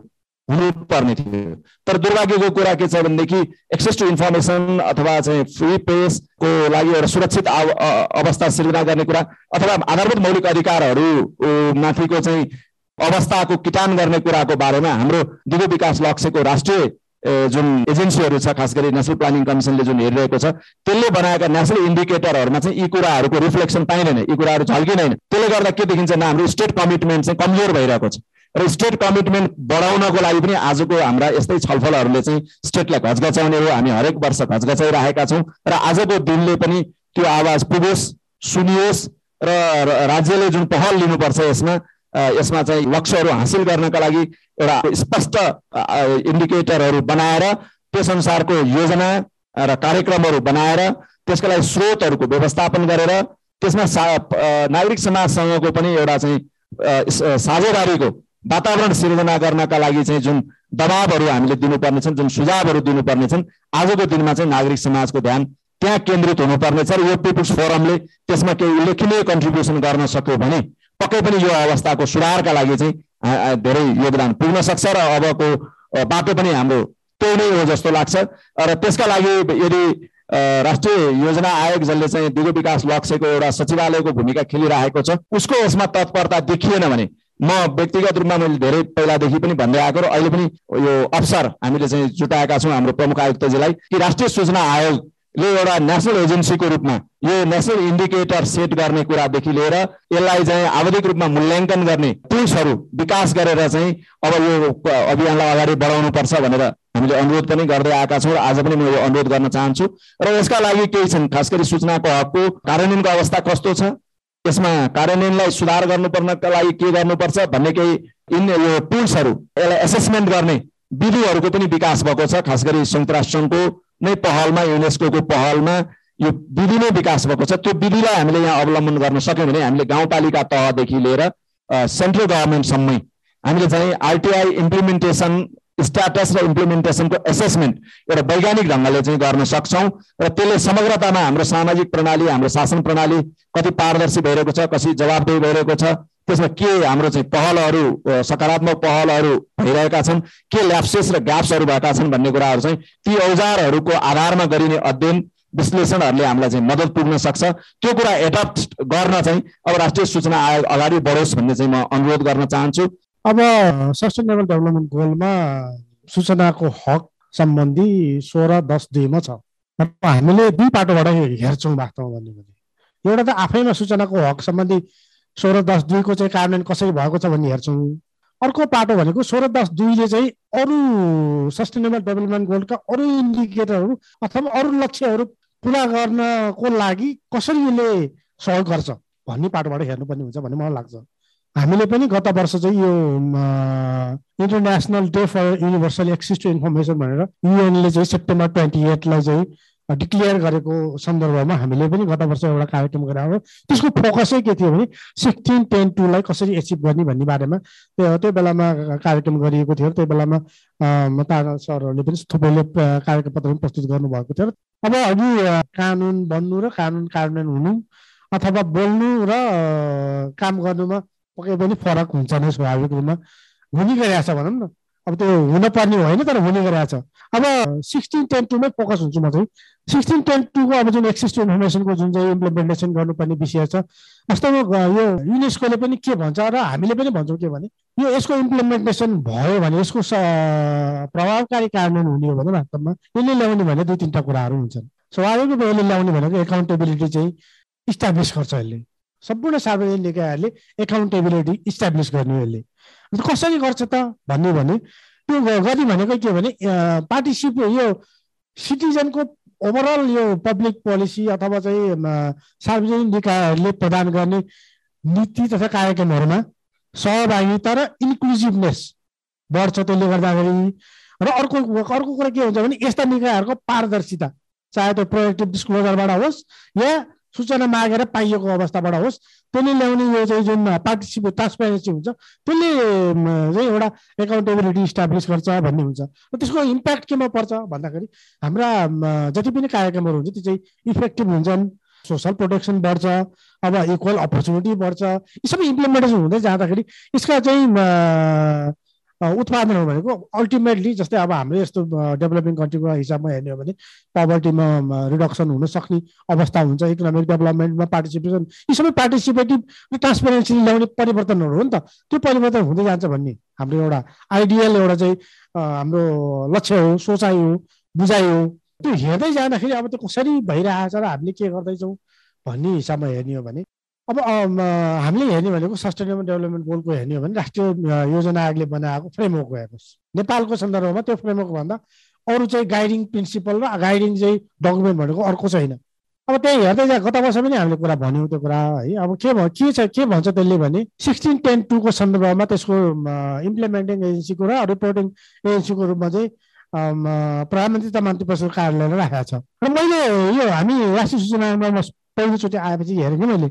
हुनुपर्ने थियो। तर दुर्भाग्यको कुरा के छ भनेदेखि एक्सेस टु इन्फर्मेसन अथवा चाहिँ फ्री पेसको लागि एउटा सुरक्षित अवस्था सिर्जना गर्ने कुरा अथवा आधारभूत मौलिक अधिकारहरू माथिको चाहिँ अवस्थाको किटान गर्ने कुराको बारेमा हाम्रो दिगो विकास लक्ष्यको राष्ट्रिय जुन एजेन्सीहरू छ खास गरी नेसनल प्लानिङ कमिसनले जुन हेरिरहेको छ त्यसले बनाएका नेसनल इन्डिकेटरहरूमा चाहिँ यी कुराहरूको रिफ्लेक्सन पाइँदैन यी कुराहरू झल्किँदैन। त्यसले गर्दा के देखिन्छ भने हाम्रो स्टेट कमिटमेन्ट चाहिँ कमजोर भइरहेको छ। र स्टेट कमिटमेन्ट बढाउनको लागि पनि आजको हाम्रा यस्तै छलफलहरूले चाहिँ स्टेटलाई घचघचाउने हो। हामी हरेक वर्ष घचघचाइरहेका छौँ र आजको दिनले पनि त्यो आवाज पुगोस् सुनियोस् र राज्यले जुन पहल लिनुपर्छ यसमा यसमा चाहिँ लक्ष्यहरू हासिल गर्नका लागि एउटा स्पष्ट इन्डिकेटरहरू बनाएर त्यस अनुसारको योजना र कार्यक्रमहरू बनाएर त्यसका लागि स्रोतहरूको व्यवस्थापन गरेर त्यसमा सा नागरिक समाजसँगको पनि एउटा चाहिँ साझेदारीको वातावरण सिर्जना गर्नका लागि चाहिँ जुन दबावहरू हामीले दिनुपर्ने छन् जुन सुझावहरू दिनुपर्ने छन् आजको दिनमा चाहिँ नागरिक समाजको ध्यान त्यहाँ केन्द्रित हुनुपर्नेछ र यो पिपुल्स फोरमले त्यसमा केही उल्लेखनीय कन्ट्रिब्युसन गर्न सक्यो भने पक्कै पनि यो अवस्थाको सुधारका लागि चाहिँ धेरै योगदान पुग्न सक्छ र अबको बाटो पनि हाम्रो त्यही नै हो जस्तो लाग्छ। र त्यसका लागि यदि राष्ट्रिय योजना आयोग जसले चाहिँ दिगो विकास लक्ष्यको एउटा सचिवालयको भूमिका खेलिरहेको छ उसको यसमा तत्परता देखिएन भने म व्यक्तिगत रूपमा मैले धेरै पहिलादेखि पनि भन्दै आएको र अहिले पनि यो अवसर हामीले चाहिँ जुटाएका छौँ हाम्रो प्रमुख आयुक्तजीलाई कि राष्ट्रिय सूचना आयोग यो एउटा नेसनल एजेन्सीको रूपमा यो नेसनल इन्डिकेटर सेट गर्ने कुरादेखि लिएर यसलाई चाहिँ आवधिक रूपमा मूल्याङ्कन गर्ने टुल्सहरू विकास गरेर चाहिँ अब यो अभियानलाई अगाडि बढाउनुपर्छ भनेर हामीले अनुरोध पनि गर्दै आएका छौँ र आज पनि म यो अनुरोध गर्न चाहन्छु। र यसका लागि केही छन्? खास गरी सूचनाको हकको कार्यान्वयनको अवस्था कस्तो छ? यसमा कार्यान्वयनलाई सुधार गर्नुपर्नका लागि के गर्नुपर्छ भन्ने केही इन यो टुल्सहरू यसलाई एसेसमेन्ट गर्ने विधिहरूको पनि विकास भएको छ खास गरी संयुक्त राष्ट्र सङ्घको नै पहलमा युनेस्को पहलमा यो विधि नै विकास भएको छ। त्यो विधिलाई हामीले यहाँ अवलम्बन गर्न सक्यौँ भने हामीले गाउँपालिका तहदेखि लिएर सेन्ट्रल गभर्मेन्टसम्मै हामीले चाहिँ आरटिआई इम्प्लिमेन्टेसन स्ट्याटस र इम्प्लिमेन्टेसनको एसेसमेन्ट एउटा वैज्ञानिक ढङ्गले चाहिँ गर्न सक्छौँ र त्यसले समग्रतामा हाम्रो सामाजिक प्रणाली हाम्रो शासन प्रणाली कति पारदर्शी भइरहेको छ कति जवाबदेही भइरहेको छ त्यसमा के हाम्रो चाहिँ पहलहरू सकारात्मक पहलहरू भइरहेका छन् के ल्याप्सेस र ग्याप्सहरू भएका छन् भन्ने कुराहरू चाहिँ ती औजारहरूको आधारमा गरिने अध्ययन विश्लेषणहरूले हामीलाई चाहिँ मद्दत पुग्न सक्छ। त्यो कुरा एडप्ट गर्न चाहिँ अब राष्ट्रिय सूचना आयोग अगाडि बढोस् भन्ने चाहिँ म अनुरोध गर्न चाहन्छु। अब सस्टेनेबल डेभलपमेन्ट गोलमा सूचनाको हक सम्बन्धी सोह्र दस दुईमा छ हामीले दुई पाटोबाट हेर्छौँ वास्तवमा भन्यो भने एउटा त आफैमा सूचनाको हक सम्बन्धी सोह्र दस दुईको चाहिँ कार्यान्वयन कसरी भएको छ भन्ने हेर्छौँ अर्को पाटो भनेको सोह्र दस दुईले चाहिँ अरू सस्टेनेबल डेभलपमेन्ट गोल्डका अरू इन्डिकेटरहरू अथवा अरू लक्ष्यहरू पुरा गर्नको लागि कसरी यसले सहयोग गर्छ भन्ने पाटोबाट हेर्नुपर्ने हुन्छ भन्ने मलाई लाग्छ हामीले पनि गत वर्ष चाहिँ यो international day for universal access to information भनेर युएनले चाहिँ सेप्टेम्बर ट्वेन्टी एटलाई चाहिँ डिक्लेयर गरेको सन्दर्भमा हामीले पनि गत वर्ष एउटा कार्यक्रम गराएको त्यसको फोकसै के थियो भने सिक्सटिन टेन टूलाई कसरी एचिभ गर्ने भन्ने बारेमा त्यो त्यो बेलामा कार्यक्रम गरिएको थियो। त्यो बेलामा तारा सरहरूले पनि थुप्रैले कार्यक्रम पत्र पनि प्रस्तुत गर्नुभएको थियो। अब अघि कानुन बन्नु र कानुन कार्यान्वयन हुनु अथवा बोल्नु र काम गर्नुमा पक्कै पनि फरक हुन्छ नै स्वाभाविक रूपमा हुने गरिरहेको छ भनौँ न। अब त्यो हुनपर्ने होइन तर हुने छ। अब सिक्सटिन टेन टूमै फोकस हुन्छु म चाहिँ। सिक्सटिन टेन टूको अब जुन एक्सिस टु इन्फर्मेसनको जुन चाहिँ इम्प्लिमेन्टेसन गर्नुपर्ने विषय छ वास्तवमा यो युनेस्कोले पनि के भन्छ र हामीले पनि भन्छौँ के भने यो यसको इम्प्लिमेन्टेसन भयो भने यसको प्रभावकारी कार्यान्वयन हुने हो भने वास्तवमा यसले ल्याउने भने दुई तिनवटा कुराहरू हुन्छन्। स्वाभाविक रूपमा यसले ल्याउने भनेको एकाउन्टेबिलिटी चाहिँ इस्टाब्लिस गर्छ यसले। सम्पूर्ण सार्वजनिक निकायहरूले एकाउन्टेबिलिटी इस्टाब्लिस गर्ने यसले। कसरी गर्छ त? भन्ने भने त्यो गर्ने भनेको के भने पार्टिसिप यो सिटिजनको ओभरअल यो पब्लिक पोलिसी अथवा चाहिँ सार्वजनिक निकायहरूले प्रदान गर्ने नीति तथा कार्यक्रमहरूमा सहभागिता र इन्क्लुजिभनेस बढ्छ त्यसले गर्दाखेरि। र अर्को अर्को कुरा के हुन्छ भने यस्ता निकायहरूको पारदर्शिता चाहे त्यो प्रोएक्टिभ डिस्क्लोजरबाट होस् या सूचना मागेर पाइएको अवस्थाबाट होस् त्यसले ल्याउने यो चाहिँ जुन पार्टिसिपेट ट्रान्सपेरेन्सी हुन्छ त्यसले चाहिँ एउटा एकाउन्टेबिलिटी इस्टाब्लिस गर्छ भन्ने हुन्छ। र त्यसको इम्प्याक्ट केमा पर्छ भन्दाखेरि हाम्रा जति पनि कार्यक्रमहरू हुन्छ त्यो चाहिँ इफेक्टिभ हुन्छन् सोसल प्रोटेक्सन बढ्छ अब इक्वल अपर्च्युनिटी बढ्छ यी सबै इम्प्लिमेन्टेसन हुँदै जाँदाखेरि यसका चाहिँ उत्पादन हो भनेको अल्टिमेटली जस्तै अब हाम्रो यस्तो डेभलपिङ कन्ट्रीको हिसाबमा हेर्ने हो भने पोभर्टीमा रिडक्सन हुन सक्ने अवस्था हुन्छ इकोनोमिक डेभलपमेन्टमा पार्टिसिपेसन यी सबै पार्टिसिपेटिभ ट्रान्सपेरेन्सी ल्याउने परिवर्तनहरू हो नि त। त्यो परिवर्तन हुँदै जान्छ भन्ने हाम्रो एउटा आइडियल एउटा चाहिँ हाम्रो लक्ष्य हो सोचाइ हो बुझाइ हो। त्यो हेर्दै जाँदाखेरि अब त्यो कसरी भइरहेछ र हामीले के गर्दैछौँ भन्ने हिसाबमा हेर्ने हो भने अब हामीले हेर्ने भनेको सस्टेनेबल डेभलपमेन्ट गोलको हेर्ने हो भने राष्ट्रिय योजना आयोगले बनाएको फ्रेमवर्क हेर्नुहोस् नेपालको सन्दर्भमा त्यो फ्रेमवर्क भन्दा अरू चाहिँ गाइडिङ प्रिन्सिपल र गाइडिङ चाहिँ डकुमेन्ट भनेको अर्को छैन अब त्यही हेर्दै जा गत वर्ष पनि हामीले कुरा भन्यौँ त्यो कुरा है। अब के भ के छ के भन्छ त्यसले भने सिक्सटिन टेन टूको सन्दर्भमा त्यसको इम्प्लिमेन्टिङ एजेन्सीको र रिपोर्टिङ एजेन्सीको रूपमा चाहिँ प्रधानमन्त्री तथा मन्त्री परिषद कार्यालयले राखेको छ। र मैले यो हामी राष्ट्रिय सूचनामा पहिलोचोटि आएपछि हेरेँ कि मैले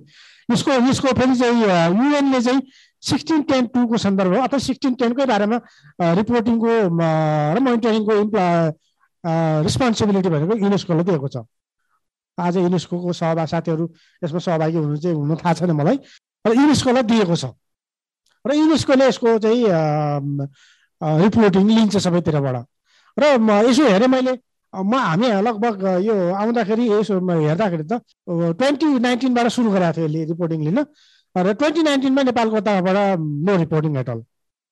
यसको यसको फेरि चाहिँ युएनले चाहिँ सिक्सटिन टेन टूको सन्दर्भ अथवा सिक्सटिन टेनकै बारेमा रिपोर्टिङको र मोनिटरिङको रेस्पोन्सिबिलिटी भनेको युनेस्कोले दिएको छ। आज युनेस्को सहभागी साथीहरू यसमा सहभागी हुनु चाहिँ हुनु थाहा छैन मलाई र युनेस्कोलाई दिएको छ। र युनेस्कोले यसको चाहिँ रिपोर्टिङ लिन्छ सबैतिरबाट। र यसो हेरेँ मैले म हामी लगभग यो आउँदाखेरि यसो हेर्दाखेरि त ट्वेन्टी नाइन्टिनबाट सुरु गरेको थियो यसले रिपोर्टिङ लिन। र ट्वेन्टी नाइन्टिनमा नेपालको तर्फबाट नो रिपोर्टिङ एट अल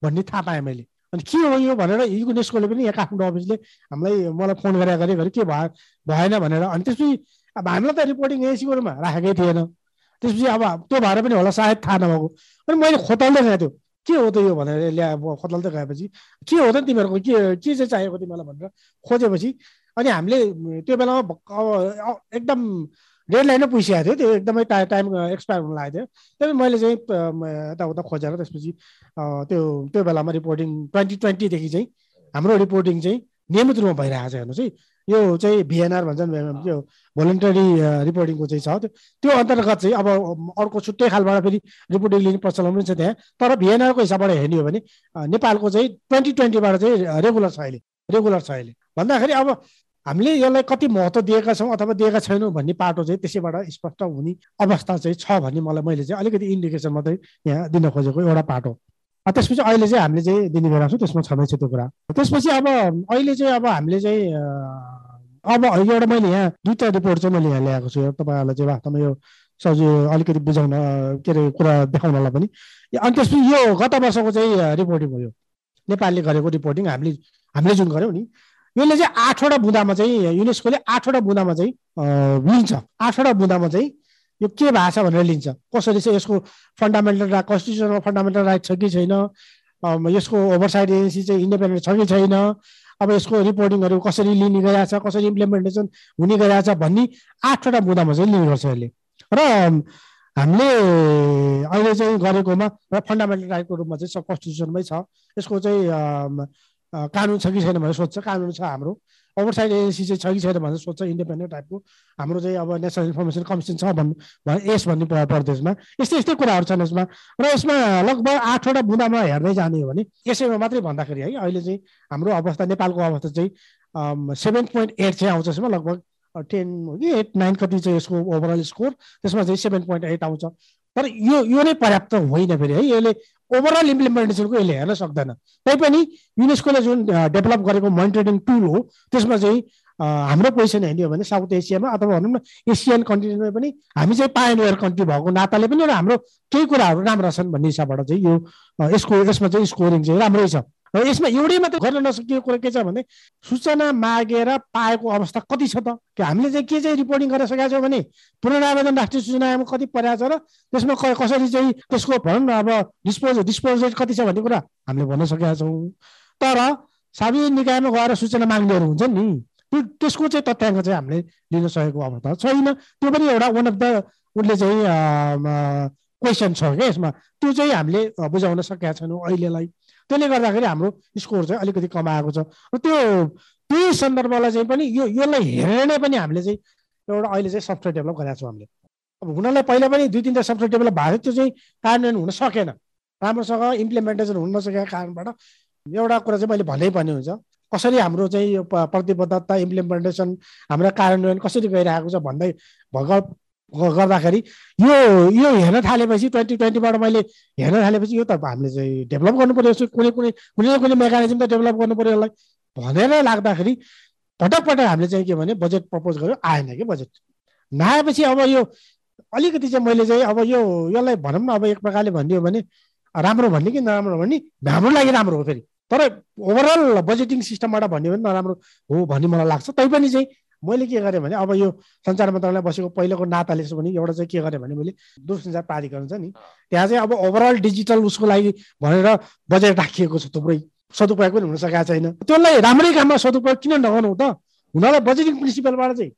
भन्ने थाहा पाएँ मैले। अनि के हो यो भनेर युनेस्कोले पनि यहाँ काठमाडौँ अफिसले हामीलाई मलाई फोन गरेर गरे गरे के भयो भएन भनेर। अनि त्यसपछि अब हामीलाई त रिपोर्टिङ एजेन्सीको रूपमा राखेकै थिएन। त्यसपछि अब त्यो भएर पनि होला सायद थाहा नभएको। अनि मैले खोतल्दै गएको थियो के हो त यो? भनेर ल्या खोतल्दै गएपछि के हो त तिमीहरूको? के के चाहिँ चाहिएको तिमीलाई भनेर खोजेपछि अनि हामीले त्यो बेलामा अब एकदम डेड लाइनै पुगिसकेको थियो। त्यो एकदमै टाइम टाइम एक्सपायर हुन लागेको थियो। त्यही मैले चाहिँ यताउता खोजेर त्यसपछि त्यो त्यो बेलामा रिपोर्टिङ ट्वेन्टी ट्वेन्टीदेखि चाहिँ हाम्रो रिपोर्टिङ चाहिँ नियमित रूपमा भइरहेको छ हेर्नुहोस् है। यो चाहिँ भिएनआर भन्छन् त्यो भोलिन्टरी रिपोर्टिङको चाहिँ छ। त्यो त्यो अन्तर्गत चाहिँ अब अर्को छुट्टै खालबाट फेरि रिपोर्टिङ लिने प्रचलन पनि छ त्यहाँ। तर भिएनआरको हिसाबबाट हेर्ने हो भने नेपालको चाहिँ ट्वेन्टी ट्वेन्टीबाट चाहिँ रेगुलर छ अहिले। रेगुलर छ अहिले। भन्दाखेरि अब हामीले यसलाई कति महत्त्व दिएका छौँ अथवा दिएका छैनौँ भन्ने पाटो चाहिँ त्यसैबाट स्पष्ट हुने अवस्था चाहिँ छ भन्ने मलाई मैले चाहिँ अलिकति इन्डिकेसन मात्रै यहाँ दिन खोजेको एउटा पाटो त्यसपछि अहिले चाहिँ हामीले चाहिँ दिने गएको छौँ त्यसमा छँदैछ त्यो कुरा। त्यसपछि अब अहिले चाहिँ अब हामीले चाहिँ अब एउटा मैले यहाँ दुईवटा रिपोर्ट चाहिँ मैले यहाँ ल्याएको छु। तपाईँहरूलाई चाहिँ वास्तवमा यो सजिलो अलिकति बुझाउन के अरे कुरा देखाउनलाई पनि। अनि त्यसपछि यो गत वर्षको चाहिँ रिपोर्टिङ हो यो। नेपालले गरेको रिपोर्टिङ हामीले हामीले जुन गऱ्यौँ नि यसले चाहिँ आठवटा बुँदामा चाहिँ युनेस्कोले आठवटा बुँदामा चाहिँ लिन्छ। आठवटा बुँदामा चाहिँ यो के छ भनेर लिन्छ? कसरी चाहिँ यसको फन्डामेन्टल राइट कन्स्टिट्युसनमा फन्डामेन्टल राइट छ कि छैन? यसको ओभरसाइड एजेन्सी चाहिँ इन्डिपेन्डेन्ट छ कि छैन? अब यसको रिपोर्टिङहरू कसरी लिने गइरहेको छ कसरी इम्प्लिमेन्टेसन हुने गइरहेको छ भन्ने आठवटा बुँदामा चाहिँ लिने गर्छ यसले। र हामीले अहिले चाहिँ गरेकोमा र फन्डामेन्टल राइटको रूपमा चाहिँ सब कन्स्टिट्युसनमै छ। यसको चाहिँ कानुन छ कि छैन भनेर सोध्छ कानुन छ हाम्रो। ओभरसाइड एजेन्सी चाहिँ छ कि छैन भनेर सोध्छ इन्डिपेन्डेन्ट टाइपको हाम्रो चाहिँ अब नेसनल इन्फर्मेसन कमिसन छ भन्नु यस भन्ने प्रदेशमा। यस्तै यस्तै कुराहरू छन् यसमा। र यसमा लगभग आठवटा बुँदामा हेर्दै जाने हो भने यसैमा मात्रै भन्दाखेरि है अहिले चाहिँ हाम्रो अवस्था नेपालको अवस्था चाहिँ सेभेन पोइन्ट एट चाहिँ आउँछ यसमा लगभग। टेन हो कि एट नाइन कति चाहिँ यसको ओभरअल स्कोर त्यसमा चाहिँ सेभेन पोइन्ट एट आउँछ। तर यो यो नै पर्याप्त होइन फेरि है। यसले ओभरअल इम्प्लिमेन्टेसनको यसले हेर्न सक्दैन। तैपनि युनेस्कोले जुन डेभलप गरेको मोनिटरिङ टुल हो त्यसमा चाहिँ हाम्रो पोजिसन हेर्ने हो भने साउथ एसियामा अथवा भनौँ न एसियन कन्टिनेन्टमा पनि हामी चाहिँ पायनवेयर कन्ट्री भएको नाताले पनि हाम्रो केही कुराहरू राम्रा छन् भन्ने हिसाबबाट चाहिँ यो यसको यसमा चाहिँ स्कोरिङ चाहिँ राम्रै छ। र यसमा एउटै मात्रै गर्न नसकिएको कुरा के छ भने सूचना मागेर पाएको अवस्था कति छ त? हामीले चाहिँ के चाहिँ रिपोर्टिङ गरेर सकेका छौँ भने पुनरावेदन राष्ट्रिय सूचना आयोगमा कति परेको छ र त्यसमा कसरी चाहिँ त्यसको भनौँ न अब डिस्पोज डिस्पोज रेट कति छ भन्ने कुरा हामीले भन्न सकेका छौँ। तर सार्वजनिक निकायमा गएर सूचना माग्नेहरू हुन्छ नि। त्यो त्यसको चाहिँ तथ्याङ्क चाहिँ हामीले लिन सकेको अवस्था छैन। त्यो पनि एउटा वान अफ द उसले चाहिँ क्वेसन छ क्या यसमा। त्यो चाहिँ हामीले बुझाउन सकेका छैनौँ अहिलेलाई। त्यसले गर्दाखेरि हाम्रो स्कोर चाहिँ अलिकति कमाएको छ। र त्यो त्यही सन्दर्भलाई चाहिँ पनि यो यसलाई हेरेर नै पनि हामीले चाहिँ एउटा अहिले चाहिँ सफ्टवेयर डेभलप गरेका छौँ हामीले। अब हुनलाई पहिला पनि दुई तिनवटा सफ्टवेयर डेभलप भएको थियो त्यो चाहिँ कार्यान्वयन हुन सकेन। राम्रोसँग इम्प्लिमेन्टेसन हुन नसकेको कारणबाट एउटा कुरा चाहिँ मैले भन्नै पर्ने हुन्छ कसरी हाम्रो चाहिँ यो प्रतिबद्धता इम्प्लिमेन्टेसन हाम्रो कार्यान्वयन कसरी गइरहेको छ भन्दै भग गर्दाखेरि यो यो हेर्न थालेपछि ट्वेन्टी ट्वेन्टीबाट मैले हेर्न थालेपछि यो त हामीले चाहिँ डेभलप गर्नु पऱ्यो कुनै कुनै कुनै न कुनै मेकानिजम त डेभलप गर्नु पऱ्यो यसलाई। भनेर लाग्दाखेरि पटक पटक हामीले चाहिँ के भने बजेट प्रपोज गर्यो आएन कि बजेट नआएपछि अब यो अलिकति चाहिँ मैले चाहिँ अब यो यसलाई भनौँ अब एक प्रकारले भनिदियो भने राम्रो भन्ने कि नराम्रो भन्ने हाम्रो लागि राम्रो हो फेरि। तर ओभरअल बजेटिङ सिस्टमबाट भन्यो भने नराम्रो हो भन्ने मलाई लाग्छ। तैपनि चाहिँ मैले के गरेँ भने अब यो सञ्चार मन्त्रालय बसेको पहिलोको नाताले भने एउटा चाहिँ के गरेँ भने मैले दूरसञ्चार प्राधिकरण छ नि त्यहाँ चाहिँ अब ओभरअल डिजिटल उसको लागि भनेर बजेट राखिएको छ थुप्रै। सदुपयोग पनि हुन सकेको छैन। त्यसलाई राम्रै काममा सदुपयोग किन नगर्नु त? हुनलाई बजेटिङ प्रिन्सिपलबाट चाहिँ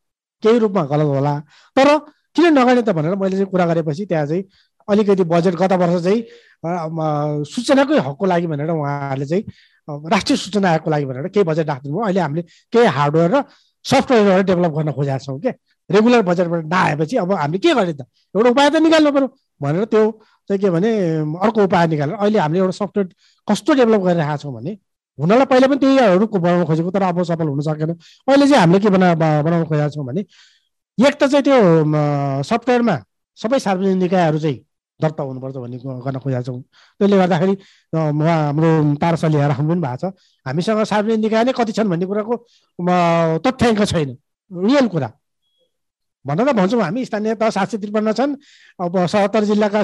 केही रूपमा गलत होला। तर किन नगर्ने त भनेर मैले चाहिँ कुरा गरेपछि त्यहाँ चाहिँ अलिकति बजेट गत वर्ष चाहिँ सूचनाकै हकको लागि भनेर उहाँहरूले चाहिँ राष्ट्रिय सूचना आयोगको लागि भनेर केही बजेट राखिदिनु अहिले हामीले केही हार्डवेयर र सफ्टवेयरहरू डेभलप गर्न खोजेका छौँ क्या रेगुलर बजेटबाट नआएपछि अब हामीले के गर्ने त? एउटा उपाय त निकाल्नु पऱ्यो। भनेर त्यो चाहिँ के भने अर्को उपाय निकालेर अहिले हामीले एउटा सफ्टवेयर कस्तो डेभलप गरिरहेका छौँ भने हुनलाई पहिला पनि त्यहीहरू बनाउन खोजेको तर अब सफल हुन सकेन। अहिले चाहिँ हामीले के बना बनाउन खोजेका छौँ भने एक त चाहिँ त्यो सफ्टवेयरमा सबै सार्वजनिक निकायहरू चाहिँ दर्ता हुनुपर्छ भन्ने गर्न खोजेका छौँ त्यसले गर्दाखेरि हाम्रो तारसली राख्नु पनि भएको छ। हामीसँग सार्वजनिक निकाय नै कति छन् भन्ने कुराको तथ्याङ्क छैन। रियल कुरा। भन्न त भन्छौँ हामी स्थानीय तह सात सय त्रिपन्न छन्। अब सतहत्तर जिल्लाका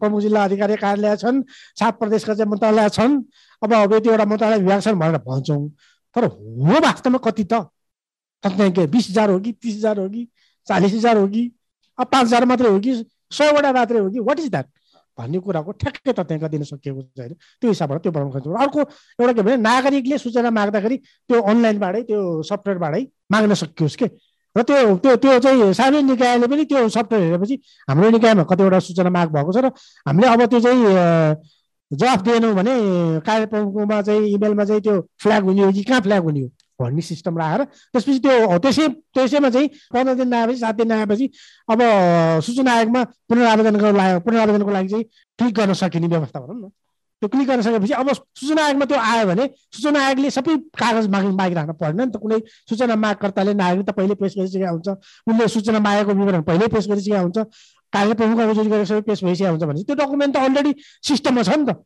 प्रमुख जिल्ला अधिकारी कार्यालय छन्। सात प्रदेशका चाहिँ मन्त्रालय छन्। अब यतिवटा मन्त्रालय विभाग छन् भनेर भन्छौँ। तर हो वास्तवमा कति त? तथ्याङ्क बिस हजार हो कि तिस हजार हो कि? चालिस हजार हो कि? अब पाँच हजार मात्रै हो कि? सयवटा मात्रै हो कि वाट इज द्याट भन्ने कुराको ठ्याक्कै तथ्याङ्क दिन सकिएको छैन त्यो हिसाबबाट त्यो बनाउन खोज्छौँ अर्को एउटा के भने नागरिकले सूचना माग्दाखेरि त्यो अनलाइनबाटै त्यो सफ्टवेयरबाटै माग्न सकियोस् के? र त्यो त्यो त्यो चाहिँ सार्वजनिक निकायले पनि त्यो सफ्टवेयर हेरेपछि हाम्रो निकायमा कतिवटा सूचना माग भएको छ र हामीले अब त्यो चाहिँ जवाफ दिएनौँ भने कार्यक्रमकोमा चाहिँ इमेलमा चाहिँ त्यो फ्ल्याग हुने हो कि कहाँ फ्ल्याग हुने हो? भन्ने सिस्टम राखेर त्यसपछि त्यो त्यसै त्यसैमा चाहिँ पन्ध्र दिन नआएपछि सात दिन नआएपछि अब सूचना आयोगमा पुनरावेदनको लागि पुनरावेदनको लागि चाहिँ क्लिक गर्न सकिने व्यवस्था भनौँ न। त्यो क्लिक गर्न सकेपछि अब सूचना आयोगमा त्यो आयो भने सूचना आयोगले सबै कागज माग मागिराख्न पर्दैन नि त। कुनै सूचना मागकर्ताले नागरिकता पहिले पेस गरिसकेका हुन्छ उनले सूचना मागेको विवरण पहिल्यै पेस गरिसकेका हुन्छ कागज प्रमुख अभिযোग गरेर सबै पेस भइसकेको हुन्छ भने त्यो डकुमेन्ट त अलरेडी सिस्टममा छ नि त।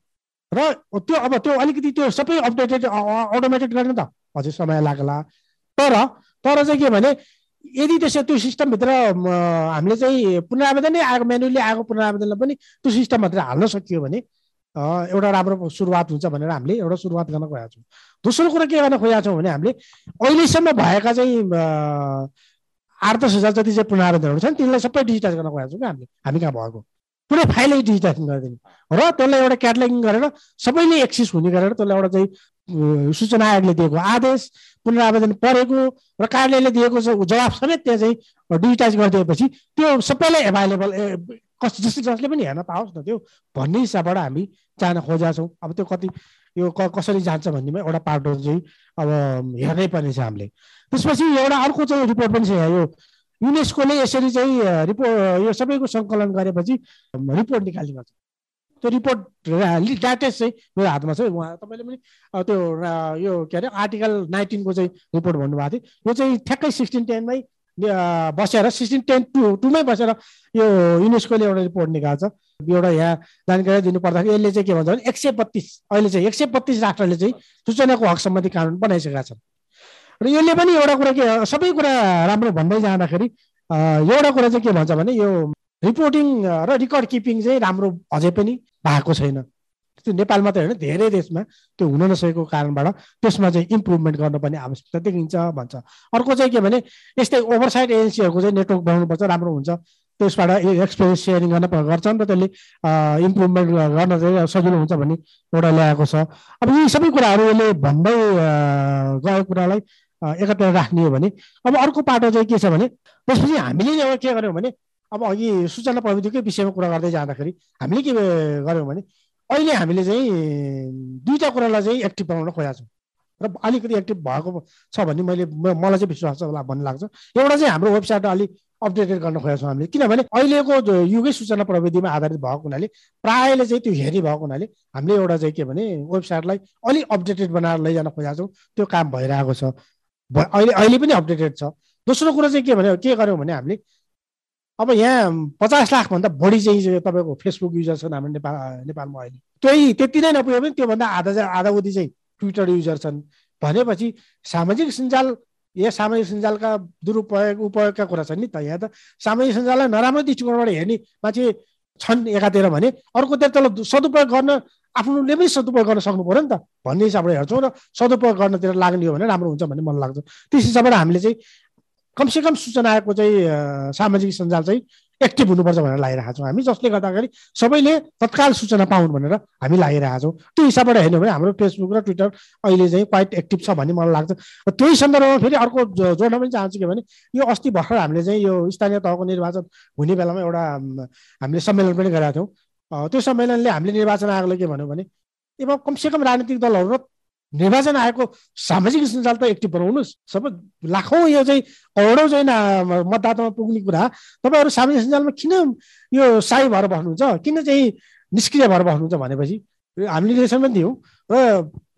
र त्यो अब त्यो अलिकति त्यो सबै अपडेटेड अटोमेटेड गर्ने त। अझै समय लाग्ला। तर तर चाहिँ के भने यदि त्यसो त्यो सिस्टमभित्र हामीले चाहिँ पुनरावेदनै आएको म्यानुअली आएको पुनरावेदनलाई पनि त्यो सिस्टमभित्र हाल्न सकियो भने एउटा राम्रो सुरुवात हुन्छ भनेर हामीले एउटा सुरुवात गर्न खोजेका छौँ। दोस्रो कुरा के गर्न खोजेका छौँ भने हामीले अहिलेसम्म भएका चाहिँ आठ दस हजार जति चाहिँ पुनरावेदनहरू छन् तिनीलाई सबै डिजिटाइज गर्न खोजेका छौँ क्या हामीले। हामी कहाँ भएको? पुरै फाइलै डिजिटाइज गरिदिने र त्यसलाई एउटा क्याटलगिङ गरेर सबैले एक्सेस हुने गरेर त्यसलाई एउटा चाहिँ सूचना आयोगले दिएको आदेश पुनरावेदन परेको र कार्यालयले दिएको जवाब समेत त्यहाँ चाहिँ डिजिटाइज गरिदिएपछि त्यो सबैलाई एभाइलेबल कस जसले जसले पनि हेर्न पाओस् न त्यो भन्ने हिसाबबाट हामी चाहन खोजेका छौँ। अब त्यो कति यो कसरी जान्छ भन्नेमा एउटा पार्टो चाहिँ अब हेर्नै पर्ने छ हामीले। त्यसपछि एउटा अर्को चाहिँ रिपोर्ट पनि छ यो युनेस्कोले यसरी चाहिँ रिपोर्ट यो सबैको सङ्कलन गरेपछि रिपोर्ट निकाल्ने गर्छ। त्यो रिपोर्ट ल्याटेस्ट चाहिँ मेरो हातमा छ उहाँ तपाईँले पनि त्यो यो के अरे आर्टिकल नाइन्टिनको चाहिँ रिपोर्ट भन्नुभएको थियो। यो चाहिँ ठ्याक्कै सिक्सटिन टेनमै बसेर सिक्सटिन टेन टू टूमै बसेर यो युनेस्कोले एउटा रिपोर्ट निकाल्छ। एउटा यहाँ जानकारी दिनु पर्दाखेरि यसले चाहिँ के भन्छ भने एक सय बत्तिस अहिले चाहिँ एक सय बत्तिस राष्ट्रले चाहिँ सूचनाको हक सम्बन्धी कानुन बनाइसकेका छन्। र यसले पनि एउटा कुरा के सबै कुरा राम्रो भन्दै जाँदाखेरि एउटा कुरा चाहिँ के भन्छ भने यो रिपोर्टिङ र रेकर्ड किपिङ चाहिँ राम्रो अझै पनि भएको छैन। त्यो नेपाल मात्रै होइन धेरै देशमा त्यो हुन नसकेको कारणबाट त्यसमा चाहिँ इम्प्रुभमेन्ट गर्नुपर्ने आवश्यकता देखिन्छ भन्छ। अर्को चाहिँ के भने यस्तै ओभरसाइड एजेन्सीहरूको चाहिँ नेटवर्क बनाउनुपर्छ राम्रो हुन्छ। त्यसबाट एक्सपिरियन्स सेयरिङ गर्न गर्छन् र त्यसले इम्प्रुभमेन्ट गर्न चाहिँ सजिलो हुन्छ भन्ने एउटा ल्याएको छ। अब यी सबै कुराहरू यसले भन्दै गएको कुरालाई एकत्र राख्ने हो भने अब अर्को पाटो चाहिँ के छ भने त्यसपछि हामीले अब के गर्यौँ भने अब अघि सूचना प्रविधिकै विषयमा कुरा गर्दै जाँदाखेरि हामीले के गर्यौँ भने अहिले हामीले चाहिँ दुईवटा कुरालाई चाहिँ एक्टिभ बनाउन खोजेका छौँ। र अलिकति एक्टिभ भएको छ भन्ने मैले मलाई चाहिँ विश्वास छ भन्ने लाग्छ। एउटा चाहिँ हाम्रो वेबसाइट अलिक अपडेटेड गर्न खोजेका छौँ हामीले। किनभने अहिलेको युगै सूचना प्रविधिमा आधारित भएको हुनाले प्रायःले चाहिँ त्यो हेर्ने भएको हुनाले हामीले एउटा चाहिँ के भने वेबसाइटलाई अलिक अपडेटेड बनाएर लैजान खोजेका छौँ। त्यो काम भइरहेको छ। अहिले अहिले पनि अपडेटेड छ। दोस्रो कुरो चाहिँ के भने के गर्यौँ भने हामीले अब यहाँ पचास लाखभन्दा बढी चाहिँ तपाईँको फेसबुक युजर छन् हाम्रो नेपाल नेपालमा अहिले। त्यही त्यति नै नपुगे पनि त्योभन्दा आधा आधा उति चाहिँ ट्विटर युजर छन्। भनेपछि सामाजिक सञ्जाल या सामाजिक सञ्जालका दुरुपयोग उपयोगका कुरा छन् नि त। यहाँ त सामाजिक सञ्जाललाई नराम्रो दृष्टिकोणबाट हेर्ने मान्छे छन् एकातिर भने अर्कोतिर त्यसलाई सदुपयोग गर्न आफ्नोले पनि सदुपयोग गर्न सक्नु पऱ्यो नि त। भन्ने हिसाबबाट हेर्छौँ र सदुपयोग गर्नतिर लाग्ने हो भने राम्रो हुन्छ भन्ने मन लाग्छ। त्यस हिसाबबाट हामीले चाहिँ कमसेकम सूचना चाहिँ सामाजिक सञ्जाल चाहिँ एक्टिभ हुनुपर्छ भनेर लागिरहेको छौँ हामी जसले गर्दाखेरि सबैले तत्काल सूचना पाउन् भनेर हामी लागिरहेको छौँ। त्यो हिसाबबाट हेर्नु भने हाम्रो फेसबुक र ट्विटर अहिले चाहिँ क्वाइट एक्टिभ छ भन्ने मलाई लाग्छ। त्यही सन्दर्भमा फेरि अर्को जोड्न पनि चाहन्छु के भने यो अस्ति भर्खर हामीले चाहिँ यो स्थानीय तहको निर्वाचन हुने बेलामा एउटा हामीले सम्मेलन पनि गरेका थियौँ। त्यो सम्मेलनले हामीले निर्वाचन आयोगले के भन्यो भने अब कमसेकम राजनीतिक दलहरू र निर्वाचन आएको सामाजिक सञ्जाल त एक्टिभ बनाउनुहोस्। सबै लाखौँ यो चाहिँ करोडौँ चाहिँ मतदातामा पुग्ने कुरा। तपाईँहरू सामाजिक सञ्जालमा किन यो साई भएर बस्नुहुन्छ? किन चाहिँ निष्क्रिय भएर बस्नुहुन्छ भनेपछि? हामीले निर्देशन पनि दियौँ र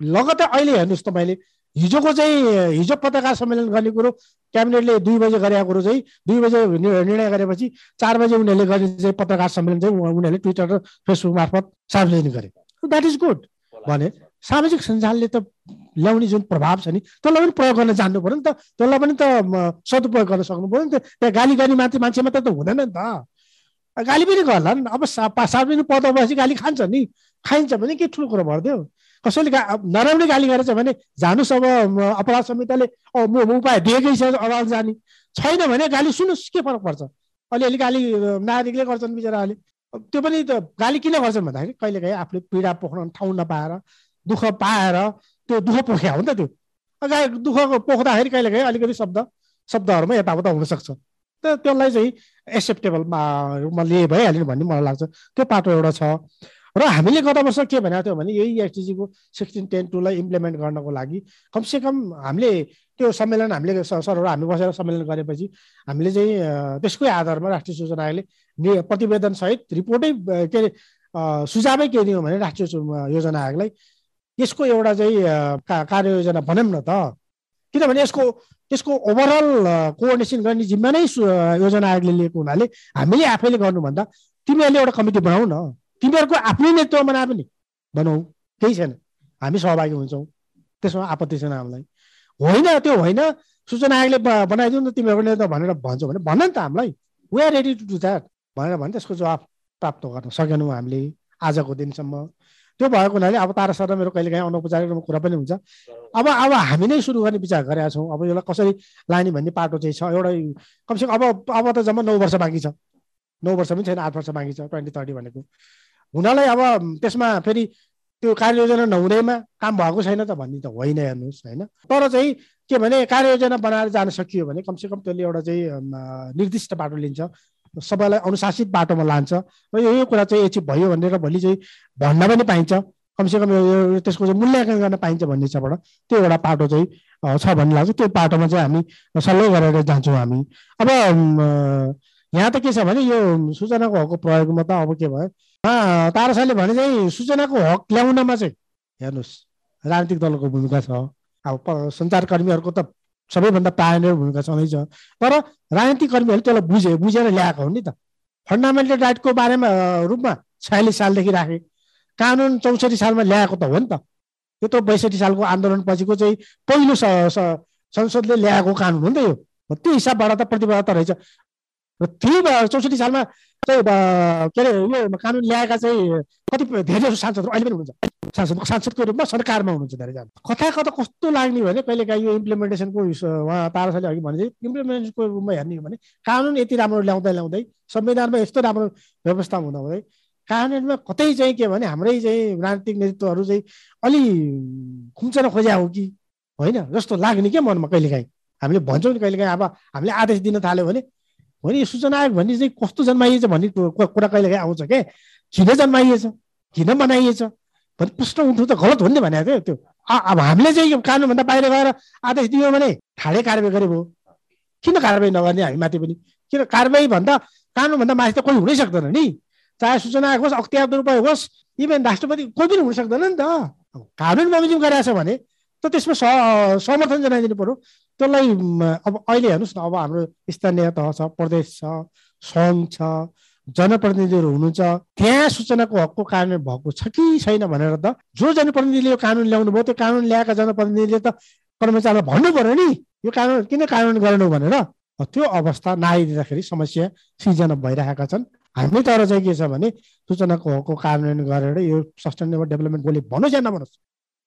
लगत्तै अहिले हेर्नुहोस् तपाईँले हिजोको चाहिँ हिजो पत्रकार सम्मेलन गर्ने कुरो क्याबिनेटले दुई बजे गरेको कुरो चाहिँ दुई बजे निर्णय गरेपछि चार बजे उनीहरूले गर्ने चाहिँ पत्रकार सम्मेलन चाहिँ उनीहरूले ट्विटर र फेसबुक मार्फत सार्वजनिक गरे। द्याट इज गुड भने सामाजिक सञ्जालले त ल्याउने जुन प्रभाव छ नि त्यसलाई पनि प्रयोग गर्न जान्नु पऱ्यो नि त। त्यसलाई पनि त सदुपयोग गर्न सक्नु पऱ्यो नि त। त्यहाँ गाली गर्ने मान्छे मान्छे मात्र त हुँदैन नि त। गाली पनि गर्ला नि। अब सार्वजनिक पदमा बसेपछि गाली खान्छ नि। खाइन्छ भने के ठुलो कुरो भरिदियो? कसैले गा नराम्रै गाली गरेछ भने जानुहोस् अब अपराध संहिताले म उपाय दिएकै छ अदालत जाने। छैन भने गाली सुन्नुहोस् के फरक पर्छ? अलिअलि गाली नागरिकले गर्छन् बिचराले त्यो पनि त गाली किन गर्छन् भन्दाखेरि कहिलेकाहीँ आफूले पीडा पोख्न ठाउँ नपाएर दुःख पाएर त्यो दुःख पोख्या हो नि त त्यो। गाई दुःख पोख्दाखेरि कहिलेकाहीँ अलिकति शब्द शब्दहरूमा यताउता हुनसक्छ। त त्यसलाई चाहिँ एक्सेप्टेबलमा लिए भइहाल्यो भन्ने मलाई लाग्छ। त्यो पाटो एउटा छ। र हामीले गत वर्ष के भनेको थियौँ भने यही एसटिजीको सिक्सटिन टेन टूलाई इम्प्लिमेन्ट गर्नको लागि कमसेकम हामीले त्यो सम्मेलन हामीले सरहरू हामी बसेर सम्मेलन गरेपछि हामीले चाहिँ त्यसकै आधारमा राष्ट्रिय सूचना आयोगले प्रतिवेदनसहित रिपोर्टै के अरे सुझावै के दियौँ भने राष्ट्रिय योजना आयोगलाई यसको एउटा चाहिँ कार्ययोजना बनौँ न त। किनभने यसको यसको ओभरअल कोअर्डिनेसन गर्ने जिम्मा नै योजना आयोगले लिएको हुनाले हामीले आफैले गर्नुभन्दा तिमीहरूले एउटा कमिटी बनाऊ न। तिमीहरूको आफ्नै नेतृत्व बनाए पनि बनाऊ। केही छैन। हामी सहभागी हुन्छौँ। त्यसमा आपत्ति छैन हामीलाई। होइन त्यो होइन। सूचना आयोगले बनाइदिउँ न तिमीहरूको नेतृत्व भनेर भन्छौ भने भन नि त हामीलाई। We are ready to do that भनेर भने त्यसको जवाब प्राप्त गर्न सकेनौँ हामीले आजको दिनसम्म। त्यो भएको हुनाले अब तारा सर मेरो कहिले काहीँ अनौपचारिक कुरा पनि हुन्छ। अब अब हामी नै सुरु गर्ने विचार गरेका छौँ। अब यसलाई कसरी लाने भन्ने पाटो चाहिँ छ। एउटा कमसेकम अब अब त जम्मा नौ वर्ष बाँकी छ। नौ वर्ष पनि छैन आठ वर्ष बाँकी छ ट्वेन्टी थर्टी भनेको। हुनालाई अब त्यसमा फेरि त्यो कार्ययोजना नहुँदैमा काम भएको छैन त भन्ने त होइन हेर्नुहोस् होइन? तर चाहिँ के भने कार्ययोजना बनाएर जान सकियो भने कमसेकम त्यसले एउटा चाहिँ निर्दिष्ट बाटो लिन्छ। सबैलाई अनुशासित बाटोमा लान्छ। र यो कुरा चाहिँ एचिभ भयो भनेर भोलि चाहिँ भन्न पनि पाइन्छ। कमसेकम यो त्यसको चाहिँ मूल्याङ्कन गर्न पाइन्छ भन्ने हिसाबबाट त्यो एउटा बाटो चाहिँ छ भन्ने लाग्छ। त्यो बाटोमा चाहिँ हामी सल्लाह गरेर जान्छौँ हामी। अब यहाँ त के छ भने यो सूचनाको हकको प्रयोगमा त अब के भयो? तारसाले भने चाहिँ सूचनाको हक ल्याउनमा चाहिँ हेर्नुहोस् राजनीतिक दलको भूमिका छ। अब सञ्चारकर्मीहरूको त सबैभन्दा पायनियर भूमिका छँदैछ तर राजनीतिक कर्मीहरूले त्यसलाई बुझे बुझेर ल्याएको हो नि त। फन्डामेन्टल राइटको बारेमा रूपमा छयालिस सालदेखि राखे। कानुन चौसठी सालमा ल्याएको त हो नि त। यो त बैसठी सालको आन्दोलन पछिको चाहिँ पहिलो संसदले ल्याएको कानुन हो नि त यो। त्यो हिसाबबाट त प्रतिबद्धता रहेछ। र त्यही चौसठी सालमा चाहिँ के अरे यो कानुन ल्याएका चाहिँ कति धेरै सांसदहरू अहिले पनि हुनुहुन्छ। सांसद सांसदको रूपमा सरकारमा हुनुहुन्छ धेरैजना। कथा कता कस्तो लाग्ने भने कहिले काहीँ यो इम्प्लिमेन्टेसनको उहाँ तारासाले अघि भने चाहिँ इम्प्लिमेन्टेसनको रूपमा हेर्ने हो भने कानुन यति राम्रो ल्याउँदै ल्याउँदै संविधानमा यस्तो राम्रो व्यवस्था हुँदा हुँदै कानुनमा कतै चाहिँ के भने हाम्रै चाहिँ राजनीतिक नेतृत्वहरू चाहिँ अलि खुम्चन खोज्या हो कि? होइन जस्तो लाग्ने क्या मनमा कहिलेकाहीँ। हामीले भन्छौँ नि कहिलेकाहीँ अब हामीले आदेश दिन थाल्यो भने भने यो सूचना आयोग भन्ने चाहिँ कस्तो जन्माइएछ भन्ने कुरा कहिले काहीँ आउँछ क्या किन जन्माइएछ किन बनाइएछ भन्ने प्रश्न उठ्नु त गलत हो नि भनेको थियो त्यो अब हामीले चाहिँ यो कानुनभन्दा बाहिर गएर आदेश दियो भने ठाडै कारवाही गरे भयो किन कारवाही नगर्ने हामी माथि पनि किन कारवाही भन्दा कानुनभन्दा माथि त कोही हुनै सक्दैन नि चाहे सूचना आयोग होस् अख्तियार दुरुपयोग होस् इभेन राष्ट्रपति कोही पनि हुन सक्दैन नि त कानुन बमोजिम गरिरहेछ भने त त्यसमा समर्थन जनाइदिनु पऱ्यो त्यसलाई अब अहिले हेर्नुहोस् न अब हाम्रो स्थानीय तह छ प्रदेश छ सङ्घ छ जनप्रतिनिधिहरू हुनुहुन्छ। त्यहाँ सूचनाको हकको कानुन भएको छ कि छैन भनेर त जो जनप्रतिनिधिले यो कानुन ल्याउनु भयो त्यो कानुन ल्याएका जनप्रतिनिधिले त कर्मचारीलाई भन्नु पर्यो नि। यो कानुन किन कानुन गर्नु भनेर त्यो अवस्था नआइदिँदाखेरि समस्या सिर्जना भइरहेका छन्। हामी तर चाहिँ के छ भने सूचनाको हकको कार्यान्वयन गरेर यो सस्टेनेबल डेभलपमेन्ट गोलले भन्नुहोस् या नभन्नुहोस्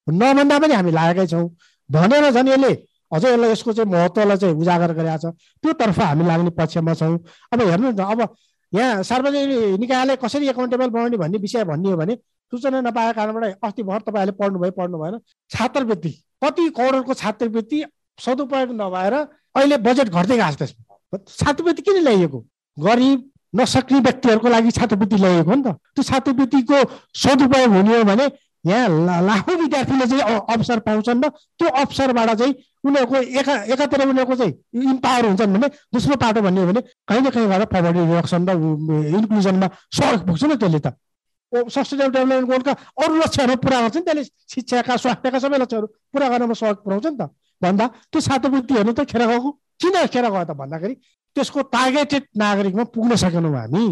नभन्दा पनि हामी लागेकै छौँ। भनेर झन् यसले अझै यसलाई यसको चाहिँ महत्त्वलाई चाहिँ उजागर गरेका छ। त्योतर्फ हामी लाग्ने पक्षमा छौँ। अब हेर्नु न अब यहाँ सार्वजनिक निकायले कसरी एकाउन्टेबल बनाउने भन्ने विषय भन्ने हो भने सूचना नपाएको कारणबाट अस्ति भर तपाईँहरूले पढ्नुभयो पढ्नु भएन छात्रवृत्ति कति करोडको छात्रवृत्ति सदुपयोग नभएर अहिले बजेट घट्दै गएको छ त्यसमा। छात्रवृत्ति किन ल्याइएको? गरिब नसक्ने व्यक्तिहरूको लागि छात्रवृत्ति ल्याइएको हो नि त। त्यो छात्रवृत्तिको सदुपयोग हुने हो भने यहाँ लाखौँ विद्यार्थीले चाहिँ अवसर पाउँछन् र त्यो अवसरबाट चाहिँ उनीहरूको एका एकातिर उनीहरूको चाहिँ इम्पावर हुन्छन् भने दोस्रो पाटो भन्ने हो भने कहीँ न कहीँबाट पवर्टी रिडक्सन र इन्क्लुजनमा सहयोग पुग्छ नि त्यसले त। सस्टेनेबल डेभलपमेन्ट गोलका अरू लक्ष्यहरू पुरा गर्छ नि त्यसले शिक्षाका स्वास्थ्यका सबै लक्ष्यहरू पुरा गर्नमा सहयोग पुऱ्याउँछ नि त। भन्दा त्यो छात्रवृत्तिहरू त खेर गएको। किन खेर गयो त भन्दाखेरि त्यसको टार्गेटेड नागरिकमा पुग्न सकेनौँ हामी।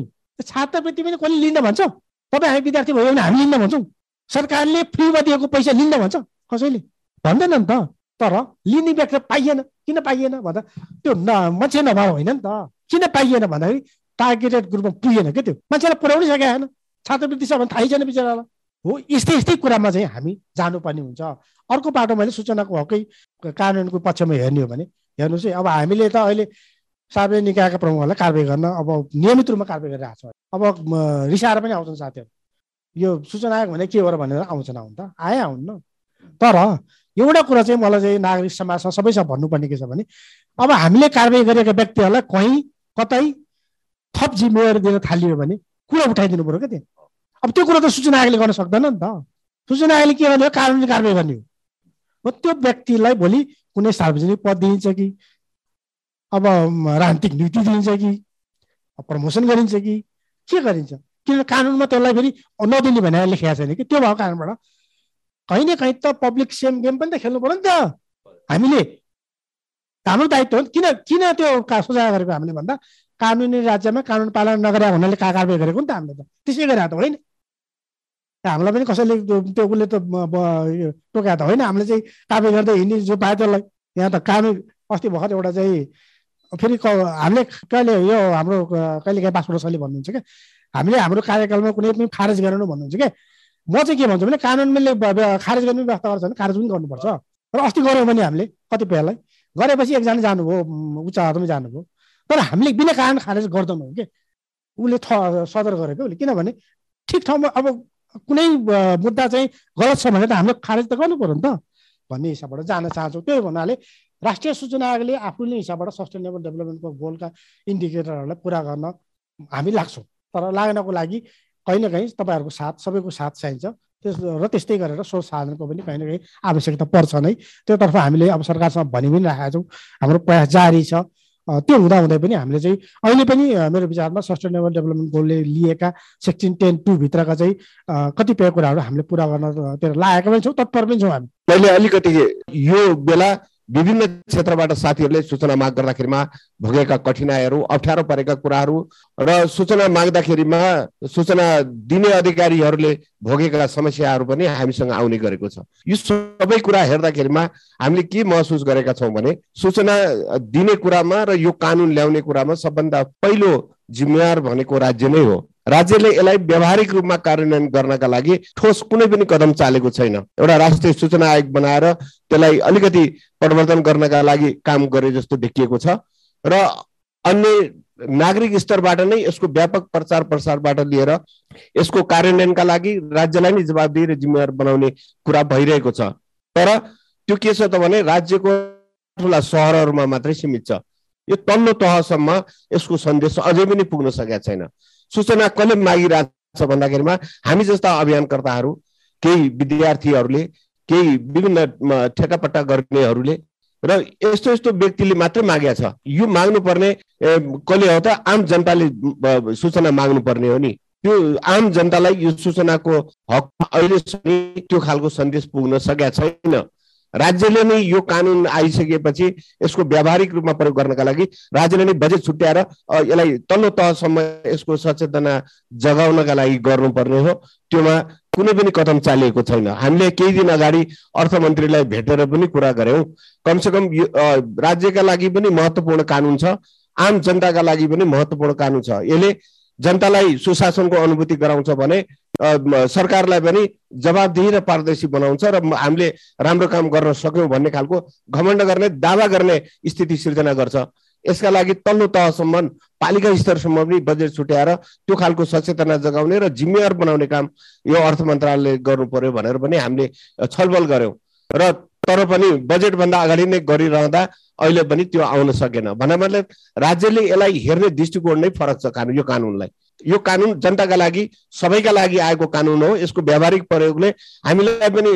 छात्रवृत्ति पनि कसले लिन भन्छ? तपाईँ हामी विद्यार्थी भयो भने हामी लिन्न भन्छौँ। सरकारले फ्रीमा दिएको पैसा लिन्न भन्छ। कसैले? भन्दैन नि त। तर लिने व्यक्ति पाइएन। किन पाइएन भन्दा त्यो न मान्छे नभए होइन नि त। किन पाइएन भन्दाखेरि टार्गेटेड ग्रुपमा पुगेन क्या त्यो? मान्छेलाई पुऱ्याउनै सकेको छैन छात्रवृत्ति छ भने थाहै छैन बिचरालाई। हो यस्तै यस्तै कुरामा चाहिँ हामी जानुपर्ने हुन्छ। अर्को बाटो मैले सूचनाको हकै कानुनको पक्षमा हेर्ने हो भने हेर्नुहोस् है अब हामीले त अहिले सार्वजनिक निकायका प्रमुखहरूलाई कारवाही गर्न अब नियमित रूपमा कारवाही गरिरहेको छ। अब रिसाएर पनि आउँछन् साथीहरू। यो सूचना आयोग भने के हो र भनेर आउँछन् आउनु त। आए आउन्न तर एउटा कुरा चाहिँ मलाई चाहिँ नागरिक समाजमा सबैसँग भन्नुपर्ने के छ भने अब हामीले कारवाही गरेका व्यक्तिहरूलाई कहीँ कतै थप जिम्मेवारी दिन थालियो भने कुरा उठाइदिनु पऱ्यो क्या त्यहाँ। अब त्यो कुरा त सूचना आयोगले गर्न सक्दैन नि त। सूचना आयोगले के गर्ने हो कानुनी कारवाही गर्ने हो त्यो व्यक्तिलाई भोलि कुनै सार्वजनिक पद दिइन्छ कि? अब राजनीतिक नीति दिइन्छ कि? प्रमोसन गरिन्छ कि? के गरिन्छ? किन कानुनमा त्यसलाई फेरि नदिने भनेर लेखेको छैन कि? त्यो भएको कारणबाट कहीँ न कहीँ त पब्लिक सेम गेम पनि त खेल्नु पऱ्यो नि त। हामीले हाम्रो दायित्व हो। किन किन त्यो सुझाव गरेको हामीले भन्दा कानुनी राज्यमा कानुन पालन नगरे हुनाले का कारवाही गरेको नि त हामीले त। त्यसै गरेर त होइन। हामीलाई पनि कसैले त्यो उसले त टोक्या त होइन। हामीले चाहिँ कारवाही गर्दै हिँड्ने जो पायो त्यसलाई। यहाँ त कानुन अस्ति भर्खर एउटा चाहिँ फेरि हामीले कहिले यो हाम्रो कहिले काहीँ शैली भन्नुहुन्छ क्या? हामीले हाम्रो कार्यकालमा कुनै पनि खारेज गरेनौँ भन्नुहुन्छ क्या म चाहिँ के भन्छु भने कानुनले खारेज गर्ने व्यवस्था गर्छ भने खारेज पनि गर्नुपर्छ। र अस्ति गऱ्यौँ भने हामीले कतिपयलाई। गरेपछि एकजना जानुभयो उच्च अदालतमा जानुभयो। तर हामीले बिना कारण खारेज गर्दैनौँ कि। उसले थ सदर गरेको उसले। किनभने ठिक ठाउँमा अब कुनै मुद्दा चाहिँ गलत छ भने त हामीले खारेज त गर्नु पऱ्यो नि त। भन्ने हिसाबबाट जान चाहन्छौँ। त्यही भन्नाले राष्ट्रिय सूचना आयोगले आफूले हिसाबबाट सस्टेनेबल डेभलपमेन्टको गोलका इन्डिकेटरहरूलाई पुरा गर्न हामी लाग्छौँ। तर लाग्नको लागि कहीँ न कहीँ तपाईँहरूको साथ सबैको साथ चाहिन्छ। त्यस र त्यस्तै गरेर स्रोत साधनको पनि कहीँ न कहीँ आवश्यकता पर्छ नै। त्योतर्फ हामीले अब सरकारसँग भनि पनि राखेका छौँ। हाम्रो प्रयास जारी छ। त्यो हुँदा पनि हामीले चाहिँ अहिले पनि मेरो विचारमा सस्टेनेबल डेभलपमेन्ट गोलले लिएका सेक्सन टेन टूभित्रका चाहिँ कतिपय कुराहरू हामीले पुरा गर्न लागेका पनि छौँ तत्पर पनि छौँ हामी। मैले अलिकति यो बेला विभिन्न क्षेत्रबाट साथीहरूले सूचना माग गर्दाखेरिमा भोगेका कठिनाइहरू अप्ठ्यारो परेका कुराहरू र सूचना माग्दाखेरिमा सूचना दिने अधिकारीहरूले भोगेका समस्याहरू पनि हामीसँग आउने गरेको छ। यो सबै कुरा हेर्दाखेरिमा हामीले के महसुस गरेका छौँ भने सूचना दिने कुरामा र यो कानुन ल्याउने कुरामा सबभन्दा पहिलो जिम्मेवार भनेको राज्य नै हो। राज्यले यसलाई व्यावहारिक रूपमा कार्यान्वयन गर्नका लागि ठोस कुनै पनि कदम चालेको छैन। एउटा राष्ट्रिय सूचना आयोग बनाएर त्यसलाई अलिकति परिवर्तन गर्नका लागि काम गरे जस्तो देखिएको छ र अन्य नागरिक स्तरबाट नै यसको व्यापक प्रचार प्रसारबाट लिएर यसको कार्यान्वयनका लागि राज्यलाई नै जवाबदेही र जिम्मेवार बनाउने कुरा भइरहेको छ। तर त्यो के छ त भने राज्यको ठुला सहरहरूमा मात्रै सीमित छ। यो तल्लो तहसम्म यसको सन्देश अझै पनि पुग्न सकेका छैन। सूचना कसले मागिरहेको छ भन्दाखेरिमा हामी जस्ता अभियानकर्ताहरू केही विद्यार्थीहरूले केही विभिन्न ठेटापट्टा गर्नेहरूले र यस्तो यस्तो व्यक्तिले मात्रै मागेको छ। यो माग्नुपर्ने कसले हो त? आम जनताले सूचना माग्नुपर्ने हो नि। त्यो आम जनतालाई यो सूचनाको हक अहिलेसम्म त्यो खालको सन्देश पुग्न सकेका छैन। राज्यले नै यो कानुन आइसकेपछि यसको व्यावहारिक रूपमा प्रयोग गर्नका लागि राज्यले नै बजेट छुट्याएर यसलाई तल्लो तहसम्म यसको सचेतना जगाउनका लागि गर्नुपर्ने हो। त्योमा कुनै पनि कदम चालिएको छैन। हामीले केही दिन अगाडि अर्थमन्त्रीलाई भेटेर पनि कुरा गऱ्यौँ। कमसेकम यो राज्यका लागि पनि महत्त्वपूर्ण कानुन छ। आम जनताका लागि पनि महत्त्वपूर्ण कानुन छ। यसले जनतालाई सुशासनको अनुभूति गराउँछ भने सरकारलाई पनि जवाबदेही र पारदर्शी बनाउँछ र हामीले राम्रो काम गर्न सक्यौँ भन्ने खालको घमण्ड गर्ने दावा गर्ने स्थिति सिर्जना गर्छ। यसका लागि तल्लो तहसम्म पालिका स्तरसम्म पनि बजेट छुट्याएर त्यो खालको सचेतना जगाउने र जिम्मेवार बनाउने काम यो अर्थ मन्त्रालयले गर्नु पर्यो भनेर पनि हामीले छलफल गऱ्यौँ र तर पनि बजेटभन्दा अगाडि नै गरिरहँदा अहिले पनि त्यो आउन सकेन। मतलब राज्यले यसलाई हेर्ने दृष्टिकोण नै फरक छ यो कानुनलाई। यो कानुन जनताका लागि सबैका लागि आएको कानुन हो। यसको व्यावहारिक प्रयोगले हामीलाई पनि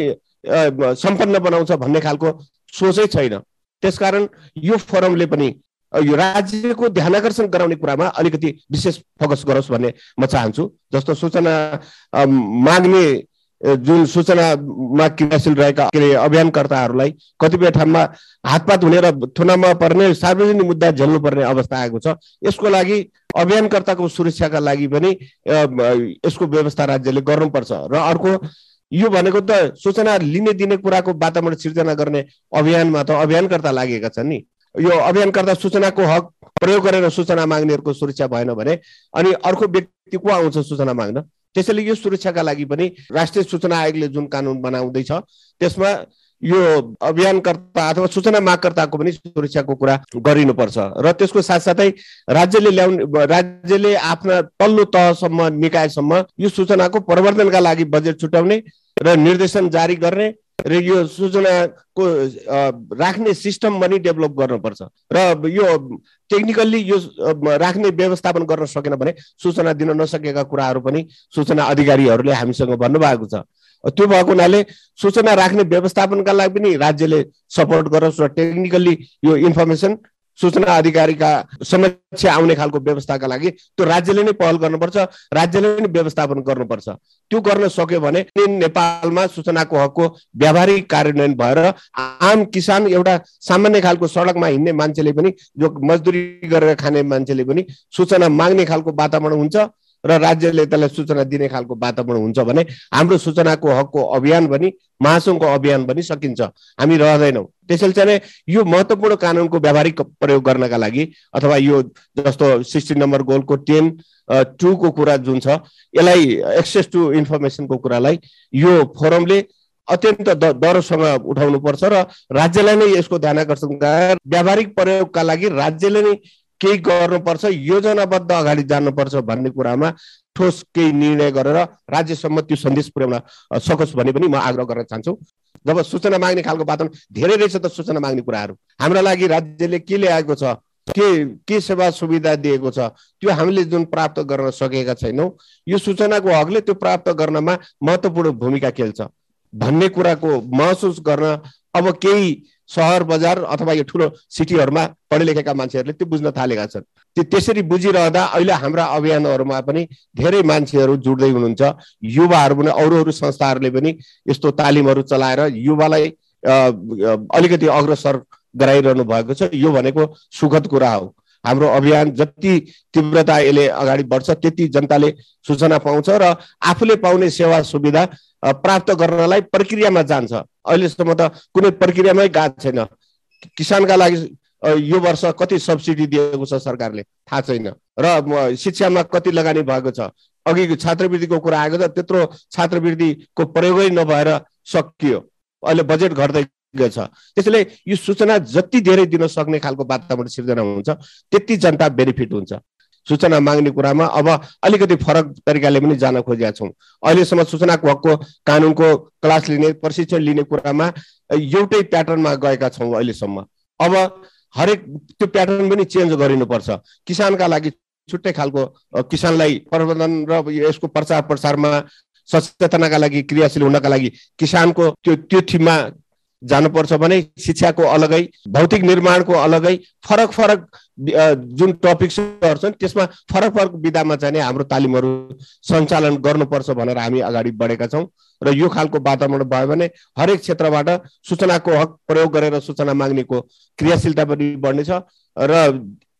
सम्पन्न बनाउँछ भन्ने खालको सोचै छैन। त्यसकारण यो फोरमले पनि यो राज्यको ध्यानकर्षण गराउने कुरामा अलिकति विशेष फोकस गरोस् भन्ने म चाहन्छु। जस्तो सूचना माग्ने जुन सूचनामा क्रियाशील रहेका के अरे अभियानकर्ताहरूलाई कतिपय ठाउँमा हातपात हुने र थुनामा पर्ने सार्वजनिक मुद्दा झेल्नुपर्ने अवस्था आएको छ। यसको लागि अभियानकर्ताको सुरक्षाका लागि पनि यसको व्यवस्था राज्यले गर्नुपर्छ। र अर्को यो भनेको त सूचना लिने दिने कुराको वातावरण सिर्जना गर्ने अभियानमा त अभियानकर्ता लागेका छन् नि। यो अभियानकर्ता सूचनाको हक प्रयोग गरेर सूचना माग्नेहरूको सुरक्षा भएन भने अनि अर्को व्यक्ति को आउँछ सूचना माग्न? त्यसैले यो सुरक्षाका लागि पनि राष्ट्रिय सूचना आयोगले जुन कानुन बनाउँदैछ त्यसमा यो अभियानकर्ता अथवा सूचना मागकर्ताको पनि सुरक्षाको कुरा गरिनुपर्छ। र त्यसको साथसाथै राज्यले ल्याउने राज्यले आफ्ना तल्लो तहसम्म निकायसम्म यो सूचनाको प्रवर्धनका लागि बजेट छुट्याउने र निर्देशन जारी गर्ने र यो सूचनाको राख्ने सिस्टम पनि डेभलप गर्नुपर्छ। र यो टेक्निकल्ली यो राख्ने व्यवस्थापन गर्न सकेन भने सूचना दिन नसकेका कुराहरू पनि सूचना अधिकारीहरूले हामीसँग भन्नुभएको छ। त्यो भएको हुनाले सूचना राख्ने व्यवस्थापनका लागि पनि राज्यले सपोर्ट गरोस् र टेक्निकल्ली यो इन्फर्मेसन सूचना अधिकारीका समक्ष आउने खालको व्यवस्थाका लागि त्यो राज्यले नै पहल गर्नुपर्छ राज्यले नै व्यवस्थापन गर्नुपर्छ। त्यो गर्न सक्यो भने नेपालमा सूचनाको हकको व्यावहारिक कार्यान्वयन भएर आम किसान एउटा सामान्य खालको सडकमा हिँड्ने मान्छेले पनि जो मजदुरी गरेर खाने मान्छेले पनि सूचना माग्ने खालको वातावरण हुन्छ। र राज्यले त्यसलाई सूचना दिने खालको वातावरण हुन्छ भने हाम्रो सूचनाको हकको अभियान पनि महासङ्घको अभियान पनि सकिन्छ। हामी रहँदैनौँ। त्यसैले चाहिँ यो महत्त्वपूर्ण कानुनको व्यावहारिक प्रयोग गर्नका लागि अथवा यो जस्तो सिक्सटिन नम्बर गोलको टेन टूको कुरा जुन छ यसलाई एक्सेस टु इन्फर्मेसनको कुरालाई यो फोरमले अत्यन्त डरसँग उठाउनुपर्छ र राज्यलाई नै यसको ध्यान आकर्षण व्यावहारिक प्रयोगका लागि राज्यले नै केही गर्नुपर्छ योजनाबद्ध अगाडि जानुपर्छ भन्ने कुरामा ठोस केही निर्णय गरेर राज्यसम्म त्यो सन्देश पुर्याउन सकोस् भन्ने पनि म आग्रह गर्न चाहन्छु। जब सूचना माग्ने खालको वातावरण धेरै रहेछ त सूचना माग्ने कुराहरू। हाम्रा लागि राज्यले के ल्याएको छ के के सेवा सुविधा दिएको छ त्यो हामीले जुन प्राप्त गर्न सकेका छैनौँ यो सूचनाको हकले त्यो प्राप्त गर्नमा महत्त्वपूर्ण भूमिका खेल्छ। भन्ने कुराको महसुस गर्न अब केही सहर बजार अथवा यो ठुलो सिटीहरूमा पढे लेखेका मान्छेहरूले त्यो बुझ्न थालेका छन्। त्यो त्यसरी बुझिरहँदा अहिले हाम्रा अभियानहरूमा पनि धेरै मान्छेहरू जुट्दै हुनुहुन्छ। युवाहरू पनि अरू अरू संस्थाहरूले पनि यस्तो तालिमहरू चलाएर युवालाई अलिकति अग्रसर गराइरहनु भएको छ। यो भनेको सुखद कुरा हो। हाम्रो अभियान जति तीव्रता यसले अगाडि बढ्छ त्यति जनताले सूचना पाउँछ र आफूले पाउने सेवा सुविधा प्राप्त गर्नलाई प्रक्रियामा जान्छ। अहिलेसम्म त कुनै प्रक्रियामै गएको छैन। किसानका लागि यो वर्ष कति सब्सिडी दिएको छ सरकारले? थाहा छैन। र शिक्षामा कति लगानी भएको छ? अघि छात्रवृत्तिको कुरा आएको छ त्यत्रो छात्रवृत्तिको प्रयोगै नभएर सकियो। अहिले बजेट घट्दै छ। त्यसैले यो सूचना जति धेरै दिन सक्ने खालको वातावरण सिर्जना हुन्छ त्यति जनता बेनिफिट हुन्छ। सूचना माग्ने कुरामा अब अलिकति फरक तरिकाले पनि जान खोजेका छौँ। अहिलेसम्म सूचनाको हकको कानुनको क्लास लिने प्रशिक्षण लिने कुरामा एउटै प्याटर्नमा गएका छौँ अहिलेसम्म। अब हरेक त्यो प्याटर्न पनि चेन्ज गरिनुपर्छ। किसानका लागि छुट्टै खालको किसानलाई प्रबन्धन र यसको प्रचार प्रसारमा सचेतनाका लागि क्रियाशील हुनका लागि किसानको त्यो त्यो थिममा जानुपर्छ भने शिक्षाको अलगै भौतिक निर्माणको अलगै फरक फरक जुन टपिक्सहरू छन् त्यसमा फरक फरक विधामा चाहिँ हाम्रो तालिमहरू सञ्चालन गर्नुपर्छ भनेर हामी अगाडि बढेका छौँ। र यो खालको वातावरण भयो भने हरेक क्षेत्रबाट सूचनाको हक प्रयोग गरेर सूचना माग्नेको क्रियाशीलता पनि बढ्नेछ। र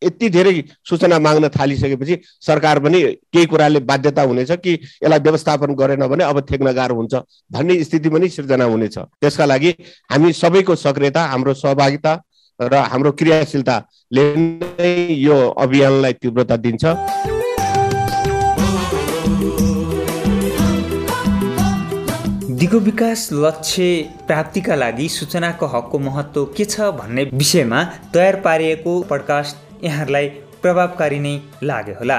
यति धेरै सूचना माग्न थालिसकेपछि सरकार पनि केही कुराले बाध्यता हुनेछ कि यसलाई व्यवस्थापन गरेन भने अब ठेक्न गाह्रो हुन्छ भन्ने स्थिति पनि सिर्जना हुनेछ। त्यसका लागि हामी सबैको सक्रियता हाम्रो सहभागिता र हाम्रो क्रियाशीलताले नै यो अभियानलाई तीव्रता दिन्छ। दिगो विकास लक्ष्य प्राप्तिका लागि सूचनाको हकको महत्त्व के छ भन्ने विषयमा तयार पारिएको पडकास्ट यहाँहरूलाई प्रभावकारी नै लाग्यो होला।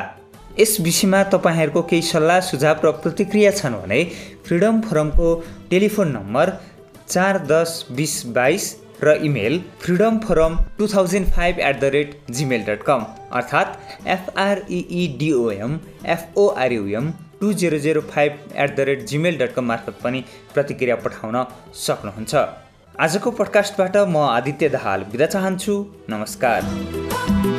यस विषयमा तपाईँहरूको केही सल्लाह सुझाव र प्रतिक्रिया छन् भने फ्रिडम फोरमको टेलिफोन नम्बर चार दस बिस बाइस र email freedom forum two thousand five at the rate Gmail dot com अर्थात् एफआरइइडिओएम एफओआरयुएम two zero zero five at the rate Gmail dot com मार्फत पनि प्रतिक्रिया पठाउन सक्नुहुन्छ। आजको पडकास्टबाट म आदित्य दाहाल बिदा चाहन्छु। नमस्कार।